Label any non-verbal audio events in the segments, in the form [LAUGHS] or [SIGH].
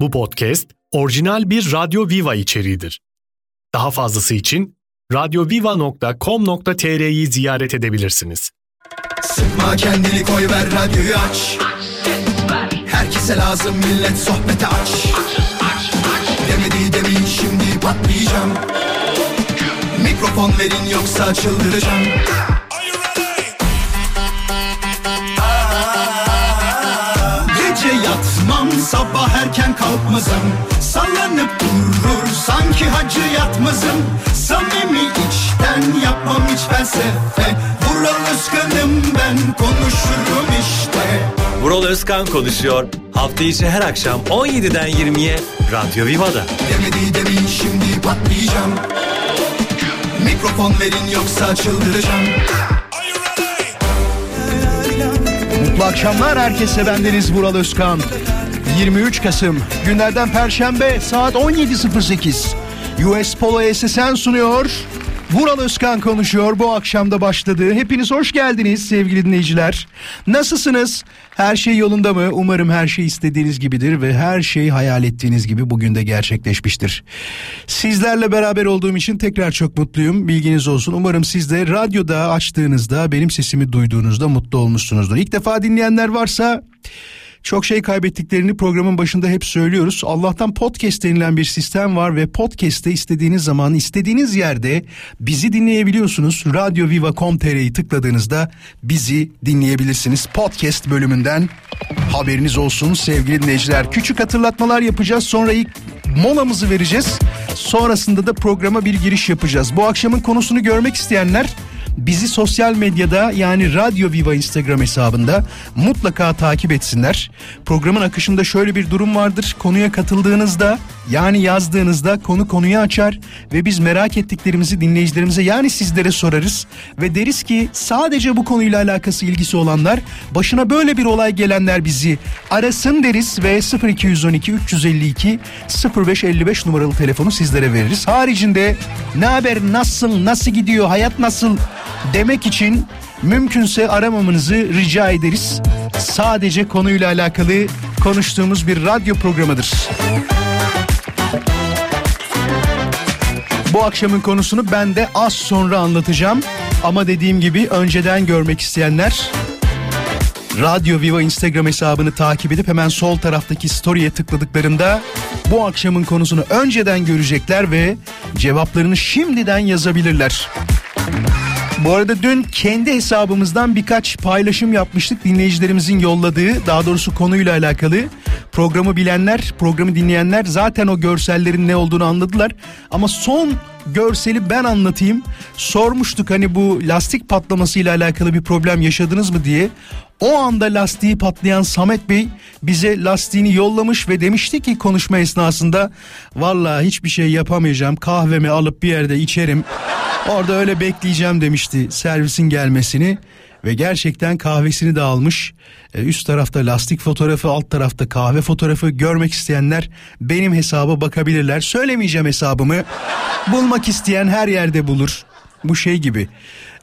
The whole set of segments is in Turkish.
Bu podcast orijinal bir Radyo Viva içeriğidir. Daha fazlası için radyoviva.com.tr'yi ziyaret edebilirsiniz. Sıkma kendini koy ver radyoyu aç Herkese lazım millet sohbete aç Demedi demin şimdi patlayacağım Mikrofon verin yoksa çıldıracağım sabah erken kalkmazım Sallanıp durur sanki hacı yatmazım Samimi içten yapmam hiç felsefe Vural Özkan'ım ben konuşurum işte Vural Özkan konuşuyor. Hafta içi her akşam 17'den 20'ye Radyo Viva'da. Demedi demin şimdi patlayacağım Mikrofon verin yoksa çıldıracağım Mutlu akşamlar herkese bendeniz Vural Özkan. 23 Kasım günlerden Perşembe saat 17.08. US Polo SSN sunuyor. Vural Özkan konuşuyor. Bu akşamda başladı. Hepiniz hoş geldiniz sevgili dinleyiciler. Nasılsınız? Her şey yolunda mı? Umarım her şey istediğiniz gibidir ve her şey hayal ettiğiniz gibi bugün de gerçekleşmiştir. Sizlerle beraber olduğum için tekrar çok mutluyum. Bilginiz olsun. Umarım siz de radyoda açtığınızda benim sesimi duyduğunuzda mutlu olmuşsunuzdur. İlk defa dinleyenler varsa çok şey kaybettiklerini programın başında hep söylüyoruz. Allah'tan podcast denilen bir sistem var ve podcast'te istediğiniz zaman istediğiniz yerde bizi dinleyebiliyorsunuz. Radyoviva.com.tr'yi tıkladığınızda bizi dinleyebilirsiniz. Podcast bölümünden haberiniz olsun sevgili dinleyiciler. Küçük hatırlatmalar yapacağız sonra ilk molamızı vereceğiz. Sonrasında da programa bir giriş yapacağız. Bu akşamın konusunu görmek isteyenler bizi sosyal medyada yani Radyo Viva Instagram hesabında mutlaka takip etsinler. Programın akışında şöyle bir durum vardır. Konuya katıldığınızda yani yazdığınızda konu konuyu açar ve biz merak ettiklerimizi dinleyicilerimize yani sizlere sorarız ve deriz ki sadece bu konuyla alakası ilgisi olanlar başına böyle bir olay gelenler bizi arasın deriz ve 0212 352 0555 numaralı telefonu sizlere veririz. Haricinde ne haber nasıl nasıl gidiyor hayat nasıl demek için mümkünse aramamanızı rica ederiz. Sadece konuyla alakalı konuştuğumuz bir radyo programıdır. Bu akşamın konusunu ben de az sonra anlatacağım. Ama dediğim gibi önceden görmek isteyenler Radyo Viva Instagram hesabını takip edip hemen sol taraftaki story'e tıkladıklarında bu akşamın konusunu önceden görecekler ve cevaplarını şimdiden yazabilirler. Bu arada dün kendi hesabımızdan birkaç paylaşım yapmıştık dinleyicilerimizin yolladığı daha doğrusu konuyla alakalı. Programı bilenler, programı dinleyenler zaten o görsellerin ne olduğunu anladılar. Ama son görseli ben anlatayım. Sormuştuk hani bu lastik patlamasıyla alakalı bir problem yaşadınız mı diye. O anda lastiği patlayan Samet Bey bize lastiğini yollamış ve demişti ki konuşma esnasında vallahi hiçbir şey yapamayacağım kahvemi alıp bir yerde içerim. Orada öyle bekleyeceğim demişti servisin gelmesini ve gerçekten kahvesini de almış. Ee, üst tarafta lastik fotoğrafı, alt tarafta kahve fotoğrafı görmek isteyenler benim hesaba bakabilirler. Söylemeyeceğim hesabımı. Bulmak isteyen her yerde bulur. Bu şey gibi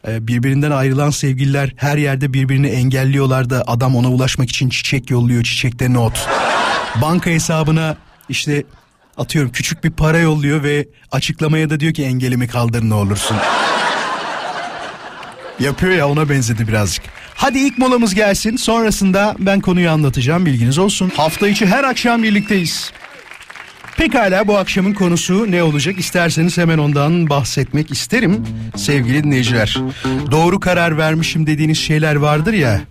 e, birbirinden ayrılan sevgililer her yerde birbirini engelliyorlar da adam ona ulaşmak için çiçek yolluyor çiçekte not. Banka hesabına işte atıyorum küçük bir para yolluyor ve açıklamaya da diyor ki engelimi kaldır ne olursun. Yapıyor ya ona benzedi birazcık. Hadi ilk molamız gelsin sonrasında ben konuyu anlatacağım bilginiz olsun. Hafta içi her akşam birlikteyiz. Pekala bu akşamın konusu ne olacak? İsterseniz hemen ondan bahsetmek isterim sevgili dinleyiciler. Doğru karar vermişim dediğiniz şeyler vardır ya.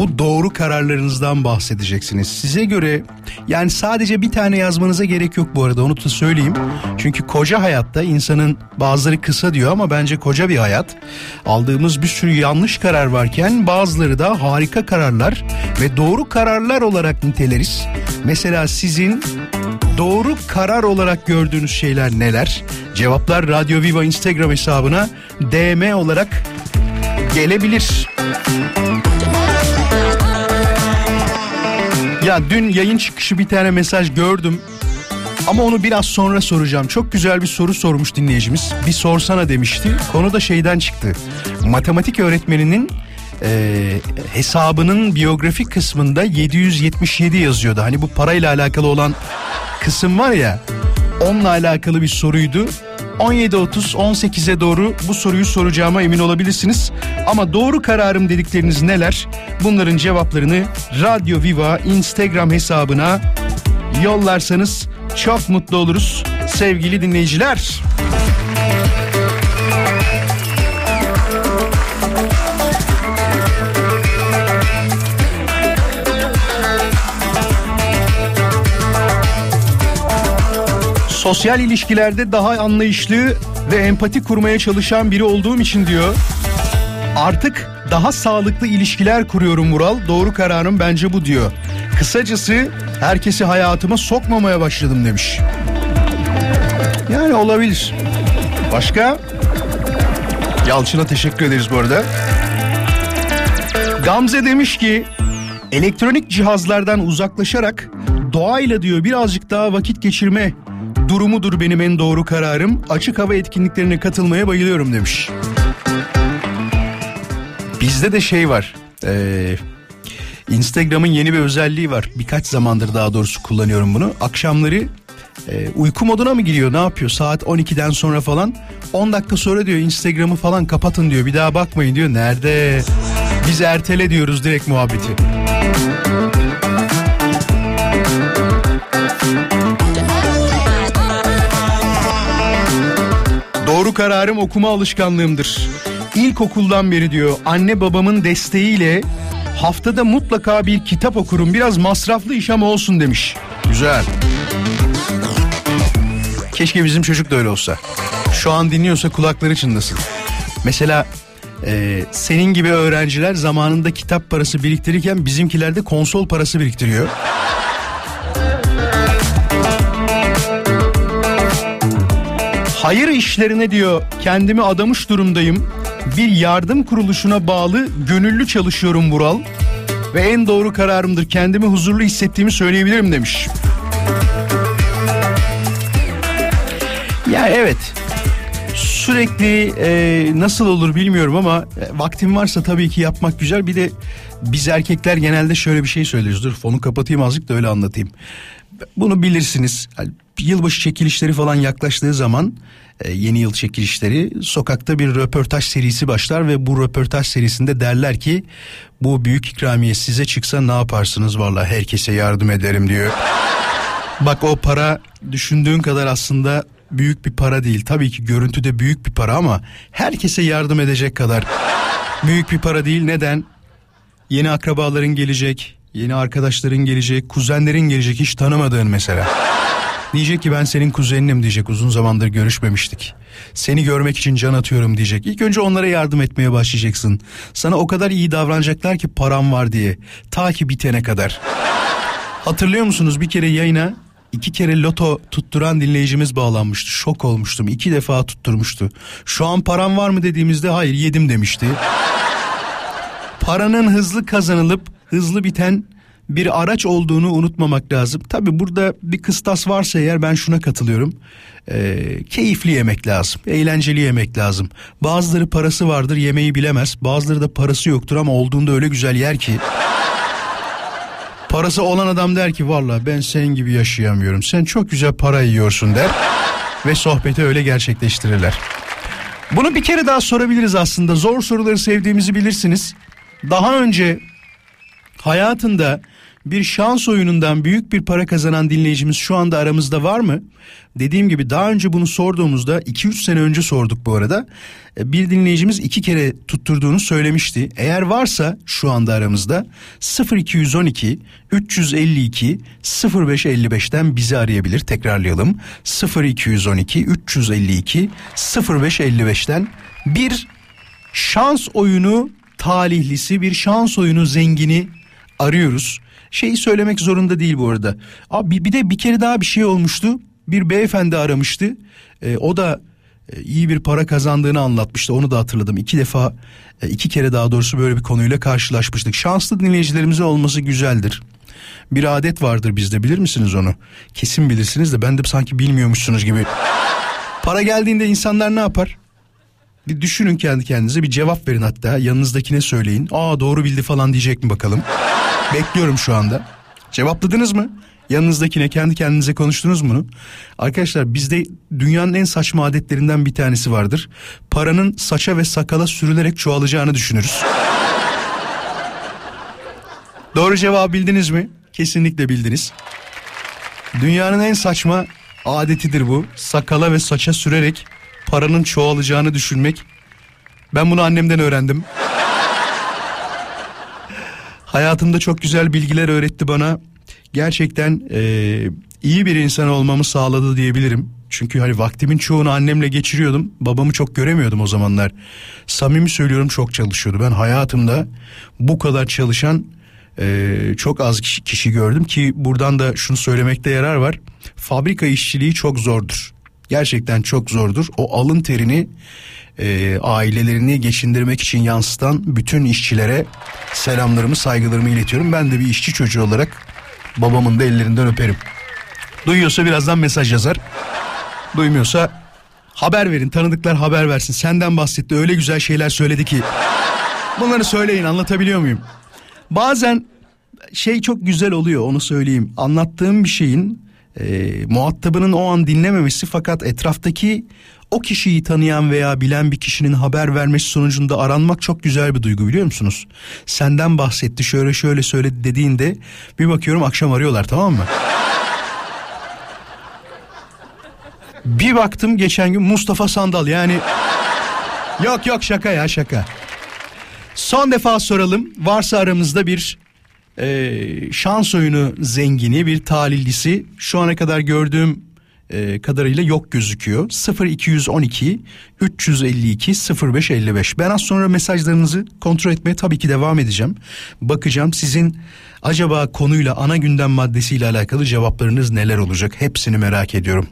Bu doğru kararlarınızdan bahsedeceksiniz. Size göre yani sadece bir tane yazmanıza gerek yok bu arada onu da söyleyeyim. Çünkü koca hayatta insanın bazıları kısa diyor ama bence koca bir hayat. Aldığımız bir sürü yanlış karar varken bazıları da harika kararlar ve doğru kararlar olarak niteleriz. Mesela sizin doğru karar olarak gördüğünüz şeyler neler? Cevaplar Radyo Viva Instagram hesabına DM olarak gelebilir. Ya dün yayın çıkışı bir tane mesaj gördüm. Ama onu biraz sonra soracağım. Çok güzel bir soru sormuş dinleyicimiz. Bir sorsana demişti. Konu da şeyden çıktı. Matematik öğretmeninin e, hesabının biyografik kısmında 777 yazıyordu. Hani bu parayla alakalı olan kısım var ya onunla alakalı bir soruydu. 17.30 18'e doğru bu soruyu soracağıma emin olabilirsiniz. Ama doğru kararım dedikleriniz neler? Bunların cevaplarını Radyo Viva Instagram hesabına yollarsanız çok mutlu oluruz sevgili dinleyiciler. Sosyal ilişkilerde daha anlayışlı ve empati kurmaya çalışan biri olduğum için diyor. Artık daha sağlıklı ilişkiler kuruyorum Mural. Doğru kararım bence bu diyor. Kısacası herkesi hayatıma sokmamaya başladım demiş. Yani olabilir. Başka? Yalçın'a teşekkür ederiz bu arada. Gamze demiş ki elektronik cihazlardan uzaklaşarak doğayla diyor birazcık daha vakit geçirme durumudur benim en doğru kararım. Açık hava etkinliklerine katılmaya bayılıyorum demiş. Bizde de şey var. Ee, Instagram'ın yeni bir özelliği var. Birkaç zamandır daha doğrusu kullanıyorum bunu. Akşamları e, uyku moduna mı giriyor ne yapıyor saat 12'den sonra falan 10 dakika sonra diyor Instagram'ı falan kapatın diyor bir daha bakmayın diyor nerede biz ertele diyoruz direkt muhabbeti. Doğru kararım okuma alışkanlığımdır. İlkokuldan beri diyor anne babamın desteğiyle haftada mutlaka bir kitap okurum. Biraz masraflı iş ama olsun demiş. Güzel. Keşke bizim çocuk da öyle olsa. Şu an dinliyorsa kulakları çınlasın. Mesela e, senin gibi öğrenciler zamanında kitap parası biriktirirken bizimkiler de konsol parası biriktiriyor. Hayır işlerine diyor kendimi adamış durumdayım. Bir yardım kuruluşuna bağlı gönüllü çalışıyorum Vural. Ve en doğru kararımdır kendimi huzurlu hissettiğimi söyleyebilirim demiş. Ya evet sürekli e, nasıl olur bilmiyorum ama e, vaktim varsa tabii ki yapmak güzel. Bir de biz erkekler genelde şöyle bir şey söylüyoruz. Dur fonu kapatayım azıcık da öyle anlatayım. Bunu bilirsiniz. Yılbaşı çekilişleri falan yaklaştığı zaman e, yeni yıl çekilişleri sokakta bir röportaj serisi başlar ve bu röportaj serisinde derler ki bu büyük ikramiye size çıksa ne yaparsınız valla herkese yardım ederim diyor. Bak o para düşündüğün kadar aslında büyük bir para değil. Tabii ki görüntüde büyük bir para ama herkese yardım edecek kadar büyük bir para değil. Neden? Yeni akrabaların gelecek, yeni arkadaşların gelecek, kuzenlerin gelecek hiç tanımadığın mesela. Diyecek ki ben senin kuzeninim diyecek uzun zamandır görüşmemiştik. Seni görmek için can atıyorum diyecek. İlk önce onlara yardım etmeye başlayacaksın. Sana o kadar iyi davranacaklar ki param var diye. Ta ki bitene kadar. Hatırlıyor musunuz bir kere yayına iki kere loto tutturan dinleyicimiz bağlanmıştı. Şok olmuştum. İki defa tutturmuştu. Şu an param var mı dediğimizde hayır yedim demişti. Paranın hızlı kazanılıp hızlı biten bir araç olduğunu unutmamak lazım. Tabi burada bir kıstas varsa eğer ben şuna katılıyorum. Ee, keyifli yemek lazım, eğlenceli yemek lazım. Bazıları parası vardır yemeği bilemez. Bazıları da parası yoktur ama olduğunda öyle güzel yer ki. Parası olan adam der ki valla ben senin gibi yaşayamıyorum. Sen çok güzel para yiyorsun der. ve sohbeti öyle gerçekleştirirler. Bunu bir kere daha sorabiliriz aslında. Zor soruları sevdiğimizi bilirsiniz. Daha önce hayatında bir şans oyunundan büyük bir para kazanan dinleyicimiz şu anda aramızda var mı? Dediğim gibi daha önce bunu sorduğumuzda 2-3 sene önce sorduk bu arada. E, bir dinleyicimiz iki kere tutturduğunu söylemişti. Eğer varsa şu anda aramızda 0212 352 0555'ten bizi arayabilir. Tekrarlayalım. 0212 352 0555'ten bir şans oyunu talihlisi bir şans oyunu zengini arıyoruz. Şeyi söylemek zorunda değil bu arada. Abi bir de bir kere daha bir şey olmuştu. Bir beyefendi aramıştı. E, o da e, iyi bir para kazandığını anlatmıştı. Onu da hatırladım. İki defa, e, iki kere daha doğrusu böyle bir konuyla karşılaşmıştık. Şanslı dinleyicilerimizin olması güzeldir. Bir adet vardır bizde bilir misiniz onu? Kesin bilirsiniz de ben de sanki bilmiyormuşsunuz gibi. Para geldiğinde insanlar ne yapar? Bir düşünün kendi kendinize bir cevap verin hatta yanınızdakine söyleyin. Aa doğru bildi falan diyecek mi bakalım. Bekliyorum şu anda. Cevapladınız mı? Yanınızdakine kendi kendinize konuştunuz mu? Arkadaşlar bizde dünyanın en saçma adetlerinden bir tanesi vardır. Paranın saça ve sakala sürülerek çoğalacağını düşünürüz. Doğru cevabı bildiniz mi? Kesinlikle bildiniz. Dünyanın en saçma adetidir bu. Sakala ve saça sürerek paranın çoğalacağını düşünmek. Ben bunu annemden öğrendim. Hayatımda çok güzel bilgiler öğretti bana. Gerçekten eee, iyi bir insan olmamı sağladı diyebilirim. Çünkü hani vaktimin çoğunu annemle geçiriyordum. Babamı çok göremiyordum o zamanlar. Samimi söylüyorum çok çalışıyordu. Ben hayatımda bu kadar çalışan eee, çok az kişi, kişi gördüm ki buradan da şunu söylemekte yarar var. Fabrika işçiliği çok zordur. Gerçekten çok zordur. O alın terini e, ailelerini geçindirmek için yansıtan bütün işçilere selamlarımı saygılarımı iletiyorum. Ben de bir işçi çocuğu olarak babamın da ellerinden öperim. Duyuyorsa birazdan mesaj yazar. Duymuyorsa haber verin tanıdıklar haber versin. Senden bahsetti öyle güzel şeyler söyledi ki. Bunları söyleyin anlatabiliyor muyum? Bazen şey çok güzel oluyor onu söyleyeyim. Anlattığım bir şeyin e, muhatabının o an dinlememesi fakat etraftaki o kişiyi tanıyan veya bilen bir kişinin haber vermesi sonucunda aranmak çok güzel bir duygu biliyor musunuz? Senden bahsetti şöyle şöyle söyledi dediğinde bir bakıyorum akşam arıyorlar tamam mı? bir baktım geçen gün Mustafa Sandal yani yok yok şaka ya şaka. Son defa soralım varsa aramızda bir e, şans oyunu zengini bir talihlisi şu ana kadar gördüğüm e, kadarıyla yok gözüküyor. 0212 352 0555. Ben az sonra mesajlarınızı kontrol etmeye tabii ki devam edeceğim. Bakacağım sizin acaba konuyla ana gündem maddesiyle alakalı cevaplarınız neler olacak? Hepsini merak ediyorum.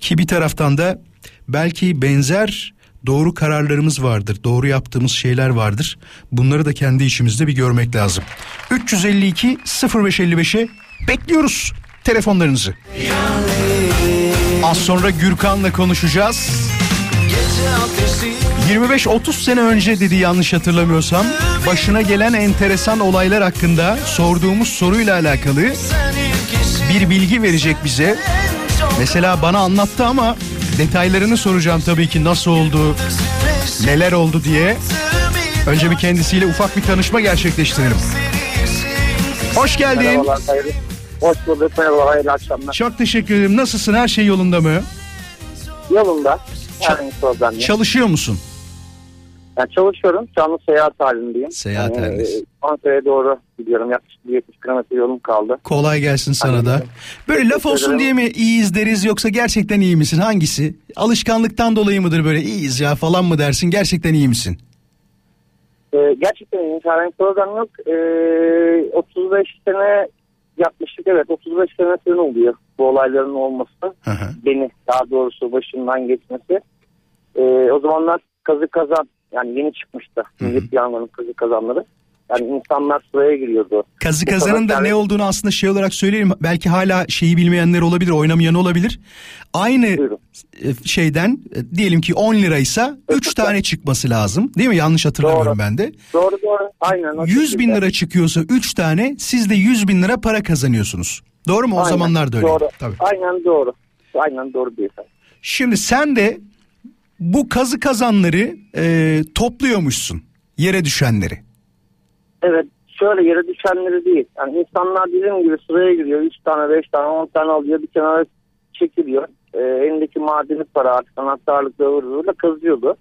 Ki bir taraftan da belki benzer doğru kararlarımız vardır. Doğru yaptığımız şeyler vardır. Bunları da kendi işimizde bir görmek lazım. 352 0555'e bekliyoruz telefonlarınızı. Az sonra Gürkan'la konuşacağız. 25-30 sene önce dedi yanlış hatırlamıyorsam başına gelen enteresan olaylar hakkında sorduğumuz soruyla alakalı bir bilgi verecek bize. Mesela bana anlattı ama detaylarını soracağım tabii ki nasıl oldu, neler oldu diye. Önce bir kendisiyle ufak bir tanışma gerçekleştirelim. Hoş geldin. Merhabalar, hayırlı. Hoş bulduk, merhaba, hayırlı akşamlar. Çok teşekkür ederim. Nasılsın? Her şey yolunda mı? Yolunda, herhangi problem yok. Çalışıyor musun? Ben çalışıyorum, anda seyahat halindeyim. Seyahat Yani, halindesin. e, Ankara'ya doğru gidiyorum, yaklaşık 70 kilometre yolum kaldı. Kolay gelsin sana da. Aynen. Böyle laf olsun ederim. diye mi iyiyiz deriz yoksa gerçekten iyi misin? Hangisi? Alışkanlıktan dolayı mıdır böyle iyiyiz ya falan mı dersin? Gerçekten iyi misin? Ee, gerçekten iyi, herhangi problem yok. Ee, 35 sene yaklaşık, evet 35 sene falan oluyor bu olayların olması. Hı hı. Beni daha doğrusu başından geçmesi. Ee, o zamanlar kazı kazan, yani yeni çıkmıştı. Millet Yangın'ın kazı kazanları. Yani insanlar sıraya giriyordu. Kazı Bu kazanın da kadar ne yani- olduğunu aslında şey olarak söyleyeyim. Belki hala şeyi bilmeyenler olabilir, oynamayan olabilir. Aynı Buyurun. e, şeyden e, diyelim ki 10 liraysa 3 tane çıkması lazım. Değil mi? Yanlış hatırlamıyorum Doğru. ben de. Doğru doğru. Aynen. o 100 bin lira çıkıyorsa 3 tane siz de 100 bin lira para kazanıyorsunuz. Doğru mu? O Aynen, zamanlar da öyle. Doğru. Tabii. Aynen doğru. Aynen doğru beyefendi. Şimdi sen de bu kazı kazanları e, topluyormuşsun. Yere düşenleri. Evet şöyle yere düşenleri değil. Yani insanlar dediğim gibi sıraya giriyor. 3 tane 5 tane 10 tane alıyor. Bir kenara çekiliyor. Ee, elindeki madeni para artık anahtarlıkla hırzıyla kazıyordu.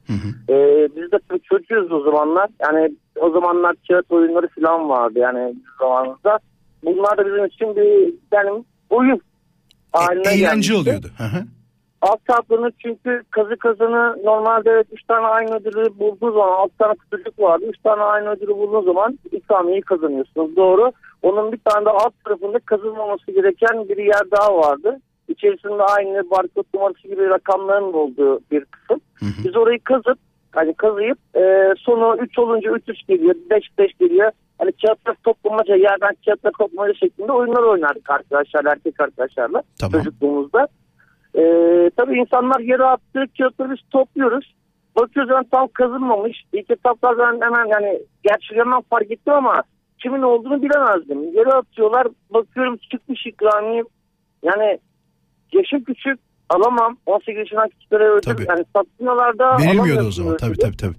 Ee, biz de tabii çocuğuz o zamanlar. Yani o zamanlar kağıt oyunları falan vardı yani zamanımızda. Bunlar da bizim için bir yani oyun E, eğlence gelmişti. oluyordu. Hı hı. Alt taraflarını çünkü kazı kazanı normalde evet 3 tane aynı ödülü bulduğu zaman 6 tane kutucuk vardı. 3 tane aynı ödülü bulduğu zaman ikramiyeyi kazanıyorsunuz. Doğru. Onun bir tane de alt tarafında kazanmaması gereken bir yer daha vardı. İçerisinde aynı barkod numarası gibi rakamların olduğu bir kısım. Biz orayı kazıp hani kazıyıp e, sonu 3 olunca 3 3 geliyor, 5 5 geliyor. Hani kağıtlar toplamaca, yerden kağıtlar toplamaca şeklinde oyunlar oynardık arkadaşlar, erkek arkadaşlarla Tamam. çocukluğumuzda. Ee, tabii insanlar yere attığı kağıtları biz topluyoruz. bakıyoruz yani tam kazınmamış. İlk etapta ben hemen yani gerçekten fark ettim ama kimin olduğunu bilemezdim. Yere atıyorlar bakıyorum çıkmış ikramiye. Yani yaşım küçük alamam. 18 yaşından küçüklere ödül. Yani satmıyorlar da Verilmiyordu o zaman. Tabii tabii tabii.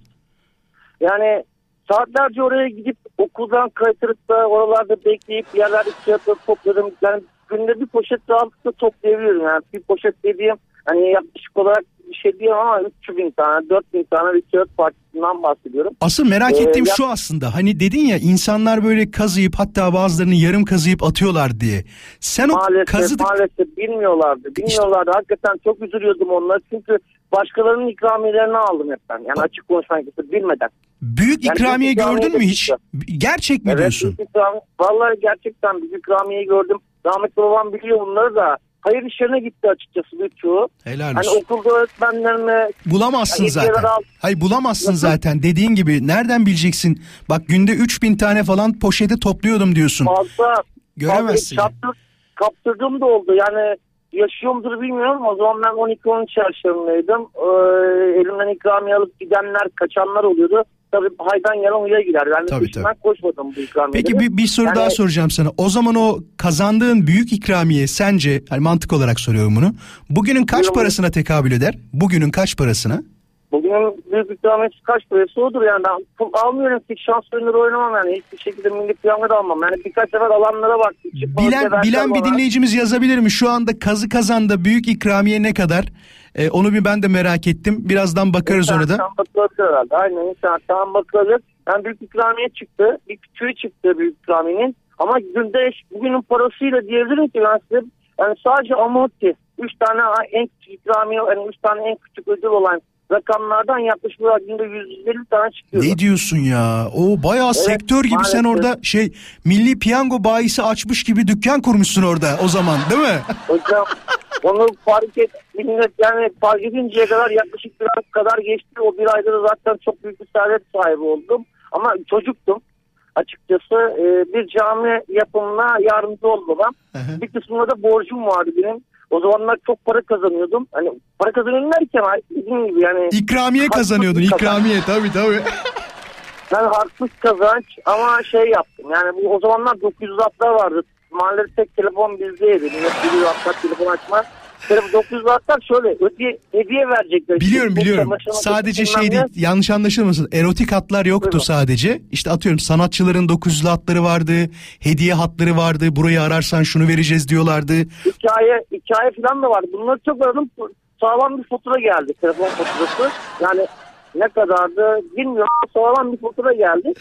Yani saatlerce oraya gidip okuldan kaytırıp da oralarda bekleyip yerlerde kağıtları topladım. Yani günde bir poşet rahatlıkla toplayabiliyorum. Yani bir poşet dediğim hani yaklaşık olarak bir şey diyemem ama 300 bin tane 4 bin tane bir kağıt partisinden bahsediyorum. Asıl merak Ee, ettiğim ya- şu aslında. Hani dedin ya insanlar böyle kazıyıp hatta bazılarını yarım kazıyıp atıyorlar diye. Sen o Maalesef kazıdık maalesef bilmiyorlardı. Bilmiyorlardı. Hakikaten çok üzülüyordum onları. Çünkü başkalarının ikramiyelerini aldım hep ben. Yani açık konuşmak gerekirse bilmeden. büyük Yani ikramiye ikramiye gördün mü hiç? Gerçek mi Evet, diyorsun? ikramiye- Vallahi gerçekten büyük ikramiyeyi gördüm. Rahmetli babam biliyor bunları da. Hayır işlerine gitti açıkçası birçoğu. Helal Hani olsun. okulda öğretmenlerine Bulamazsın Ya, hediyeler zaten. al. Hayır bulamazsın Nasıl? zaten. Dediğin gibi nereden bileceksin? Bak günde 3000 tane falan poşeti topluyordum diyorsun. fazla Göremezsin. fazla kaptır, kaptırdığım da oldu. Yani yaşıyor mudur bilmiyorum. O zaman ben 12-13 yaşlarındaydım. Ee, elimden ikramiye alıp gidenler, kaçanlar oluyordu. Tabii haydan yalan uya gider. Yani Tabii, peşinden koşmadım bu ikramiyeleri. Peki bir, bir soru Yani- daha soracağım sana. O zaman o kazandığın büyük ikramiye sence hani mantık olarak soruyorum bunu. Bugünün kaç Buyurun. parasına tekabül eder? Bugünün kaç parasına? Bugünün büyük ikramiyesi kaç parası odur yani ben pul almıyorum ki şans oyunları oynamam yani hiçbir şekilde milli piyango da almam. Yani birkaç sefer alanlara çıkmadı Bilen bilen bir bana. dinleyicimiz yazabilir mi? Şu anda kazı kazanda büyük ikramiye ne kadar? Ee, onu bir ben de merak ettim. Birazdan bakarız ona da. Bakılabilir herhalde. Aynen internetten bakılabilir. Yani büyük ikramiye çıktı. Bir küçüğü çıktı büyük ikramiyenin. Ama günde bugünün parasıyla diyebilirim ki ben size yani sadece amorti. Üç tane en küçük ikramiye, yani üç tane en küçük ödül olan rakamlardan yaklaşık olarak günde 150 tane çıkıyor. Ne diyorsun ya? O bayağı sektör gibi sen maalesef. orada şey milli piyango bayisi açmış gibi dükkan kurmuşsun orada o zaman değil mi? Hocam onu fark et millet yani fark edinceye kadar yaklaşık bir ay kadar geçti. O bir ayda da zaten çok büyük bir servet sahibi oldum. Ama çocuktum açıkçası. Ee, bir cami yapımına yardımcı hı. Bir kısmında da borcum vardı benim. O zamanlar çok para kazanıyordum. Hani para kazanıyorum derken dediğim gibi yani İkramiye kazanıyordun bir kazanç. ikramiye tabii tabii. [LAUGHS] ben haksız kazanç ama şey yaptım. Yani bu o zamanlar 900'lar vardı. Mahallede tek telefon bizdeydi. Millet biliyor hatta telefon açmaz. Telefon 900'lar şöyle ödeye, hediye verecekler. Biliyorum Bu biliyorum. Sadece şey ne. değil yanlış anlaşılmasın. Erotik hatlar yoktu Buyurun. sadece. İşte atıyorum sanatçıların 900'lü hatları vardı. Hediye hatları vardı. Burayı ararsan şunu vereceğiz diyorlardı. Hikaye, hikaye falan da vardı. Bunları çok aradım. Sağlam bir fatura geldi. Telefon faturası. Yani ne kadardı bilmiyorum. Sağlam bir fatura geldi.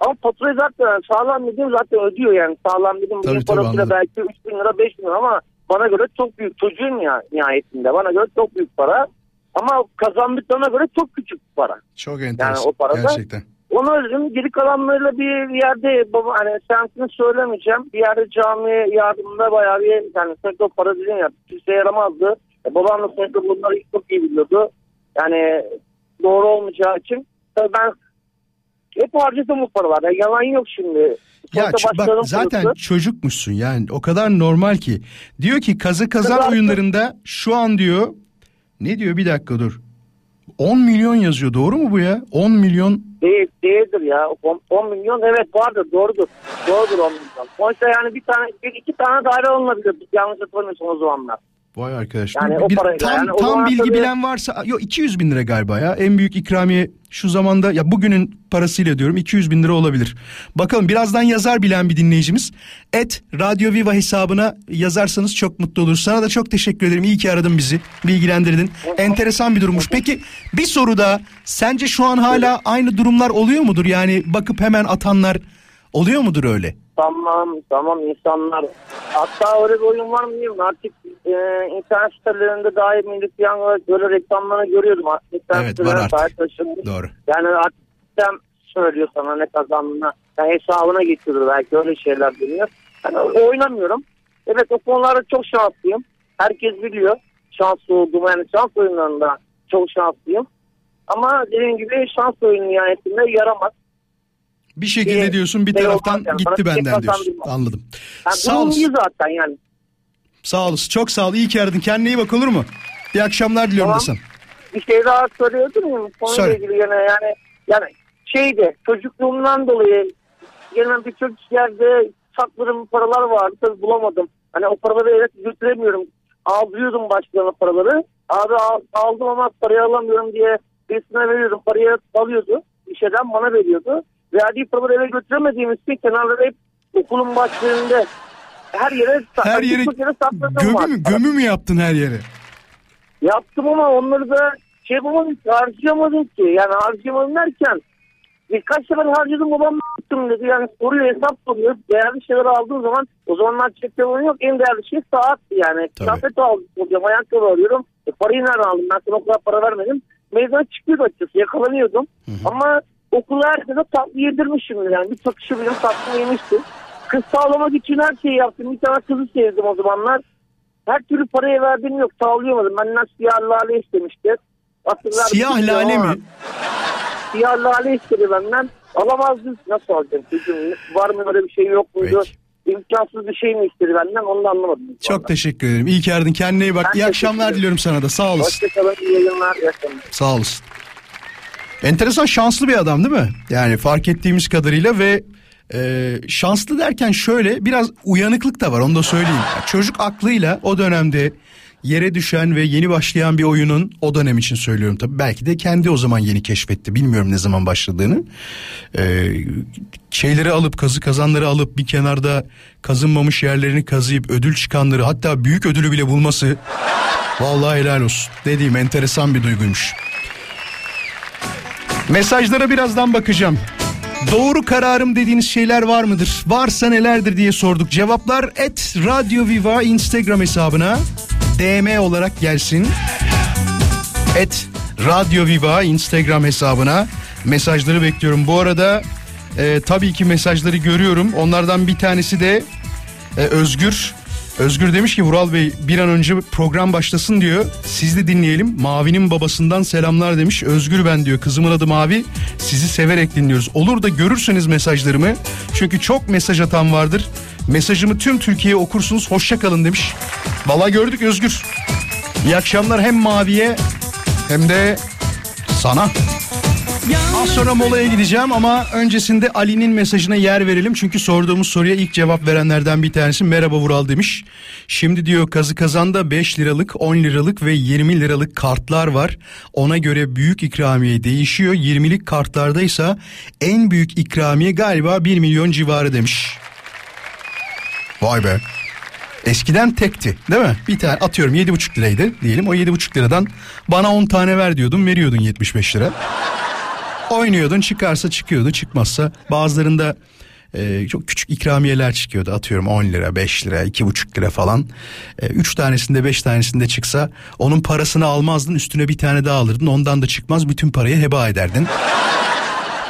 Ama faturayı zaten sağlam dediğim zaten ödüyor yani. Sağlam dediğim Tabii, tabii, parasıyla belki 3 bin lira 5 bin lira ama bana göre çok büyük. Çocuğum ya nihayetinde. Bana göre çok büyük para. Ama kazandıklarına göre çok küçük para. Çok enteresan, o parada- Gerçekten. Onu özledim. Geri kalanlarıyla bir yerde baba hani semtini söylemeyeceğim. Bir yerde cami yardımında bayağı bir yani sürekli o para düzen yaptı. Kimse yaramazdı. E, babam da sürekli bunları çok iyi biliyordu. Yani doğru olmayacağı için. Tabii ben hep harcadım bu paralar. Yani yalan yok şimdi. Ya bak zaten parası. çocukmuşsun yani o kadar normal ki. Diyor ki kazı kazan Kazan- oyunlarında şu an diyor ne diyor bir dakika dur. 10 milyon yazıyor doğru mu bu ya? 10 milyon Değil, değildir ya. 10, 10 milyon evet vardır doğrudur. Doğrudur 10 milyon. Oysa yani bir tane bir iki tane daire alınabilir. Yanlış hatırlamıyorsun o zamanlar. Vay arkadaş. Yani o bir- parayla, tam yani o tam zaman bilgi tabii- bilen varsa yok 200 bin lira galiba ya. En büyük ikramiye şu zamanda ya bugünün parasıyla diyorum 200 bin lira olabilir. Bakalım birazdan yazar bilen bir dinleyicimiz. Et Radyo Viva hesabına yazarsanız çok mutlu olur. Sana da çok teşekkür ederim. İyi ki aradın bizi. Bilgilendirdin. Enteresan bir durummuş. Peki bir soru daha. Sence şu an hala aynı durumlar oluyor mudur? Yani bakıp hemen atanlar oluyor mudur öyle? Tamam tamam insanlar. Hatta öyle bir oyun var mı bilmiyorum. Artık e, internet sitelerinde dair milli piyango böyle reklamlarını görüyordum. Artık internet Evet, var artık. taşınmış. Doğru. Yani artık sistem söylüyor sana ne kazandığını. Yani hesabına getiriyor belki öyle şeyler dönüyor. Yani oynamıyorum. Evet o konularda çok şanslıyım. Herkes biliyor şanslı olduğumu. Yani şans oyunlarında çok şanslıyım. Ama dediğim gibi şans oyunu nihayetinde yaramaz. Bir şekilde Bir diyorsun bir şey taraftan yani. gitti Bana şey benden diyorsun. kazandırmaz. Anladım. Yani Sağ iyi zaten yani. Sağ olasın. Çok sağ ol. İyi ki aradın. Kendine iyi bak olur mu? İyi akşamlar diliyorum Tamam. da sana. bir şey daha söyleyebilir miyim? Konuyla Söyle. ilgili yine yani yani şeydi çocukluğumdan dolayı yine birçok yerde sakladığım paralar vardı tabii bulamadım. Hani o paraları eve götüremiyorum. Aldırıyordum başlarına paraları. Abi al- aldım ama parayı alamıyorum diye birisine veriyordum. Parayı alıyordu. Bir şeyden bana veriyordu. Verdiği paraları eve götüremediğim için kenarları hep okulun başlarında her yere Her yere gömü var. mü, gömü mü yaptın her yere? Yaptım ama onları da şey yapamadım ki harcayamadım ki. Yani harcayamadım derken birkaç sefer harcadım babam yaptım dedi. Yani soruyor hesap soruyor. Değerli şeyler aldığım zaman o zamanlar cep telefonu yok. En değerli şey saatti yani. Kıyafet aldım. Hocam ayakkabı alıyorum. E, parayı nereden aldım? Ben sana o kadar para vermedim. Meydana çıkıyordu açıkçası. Yakalanıyordum. Ama okula herkese tatlı yedirmişim. Yani bir takışı benim tatlı yemiştim. Kız sağlamak için her şeyi yaptım. Bir tane kızı sevdim o zamanlar. Her türlü paraya verdiğim yok. Sağlayamadım. Benden siyah lale istemişti. Hatırlar Siyah lale Ama mi? Siyah lale istedi benden. Alamazdım. Nasıl alacağım? Çocuğum var mı öyle bir şey yok muydu? Peki. İmkansız bir şey mi istedi benden onu da anlamadım. Çok teşekkür ederim. İyi ki aradın. Kendine iyi bak. Ben İyi akşamlar diliyorum sana da. Sağ olasın. Hoşçakalın. iyi yayınlar. iyi akşamlar. Sağ olasın. Enteresan şanslı bir adam değil mi? Yani fark ettiğimiz kadarıyla ve e, şanslı derken şöyle biraz uyanıklık da var onu da söyleyeyim. Yani çocuk aklıyla o dönemde yere düşen ve yeni başlayan bir oyunun o dönem için söylüyorum tabii. Belki de kendi o zaman yeni keşfetti. Bilmiyorum ne zaman başladığını. E, şeyleri alıp kazı kazanları alıp bir kenarda kazınmamış yerlerini kazıyıp ödül çıkanları hatta büyük ödülü bile bulması vallahi helal olsun. Dediğim enteresan bir duyguymuş. Mesajlara birazdan bakacağım. Doğru kararım dediğiniz şeyler var mıdır? Varsa nelerdir diye sorduk. Cevaplar et Radyo Viva Instagram hesabına DM olarak gelsin. Et Radyo Viva Instagram hesabına mesajları bekliyorum. Bu arada e, tabii ki mesajları görüyorum. Onlardan bir tanesi de e, Özgür. Özgür demiş ki Vural Bey bir an önce program başlasın diyor. Siz de dinleyelim. Mavi'nin babasından selamlar demiş. Özgür ben diyor. Kızımın adı Mavi. Sizi severek dinliyoruz. Olur da görürseniz mesajlarımı. Çünkü çok mesaj atan vardır. Mesajımı tüm Türkiye'ye okursunuz. Hoşça kalın demiş. Valla gördük Özgür. İyi akşamlar hem Mavi'ye hem de sana. Az sonra molaya gideceğim ama öncesinde Ali'nin mesajına yer verelim. Çünkü sorduğumuz soruya ilk cevap verenlerden bir tanesi merhaba Vural demiş. Şimdi diyor kazı kazanda 5 liralık 10 liralık ve 20 liralık kartlar var. Ona göre büyük ikramiye değişiyor. 20'lik kartlarda ise en büyük ikramiye galiba 1 milyon civarı demiş. Vay be. Eskiden tekti değil mi? Bir tane atıyorum 7,5 liraydı diyelim. O 7,5 liradan bana 10 tane ver diyordun veriyordun 75 lira. Oynuyordun çıkarsa çıkıyordu çıkmazsa bazılarında e, çok küçük ikramiyeler çıkıyordu atıyorum 10 lira 5 lira 2,5 lira falan. 3 tanesinde 5 tanesinde çıksa onun parasını almazdın üstüne bir tane daha alırdın ondan da çıkmaz bütün parayı heba ederdin.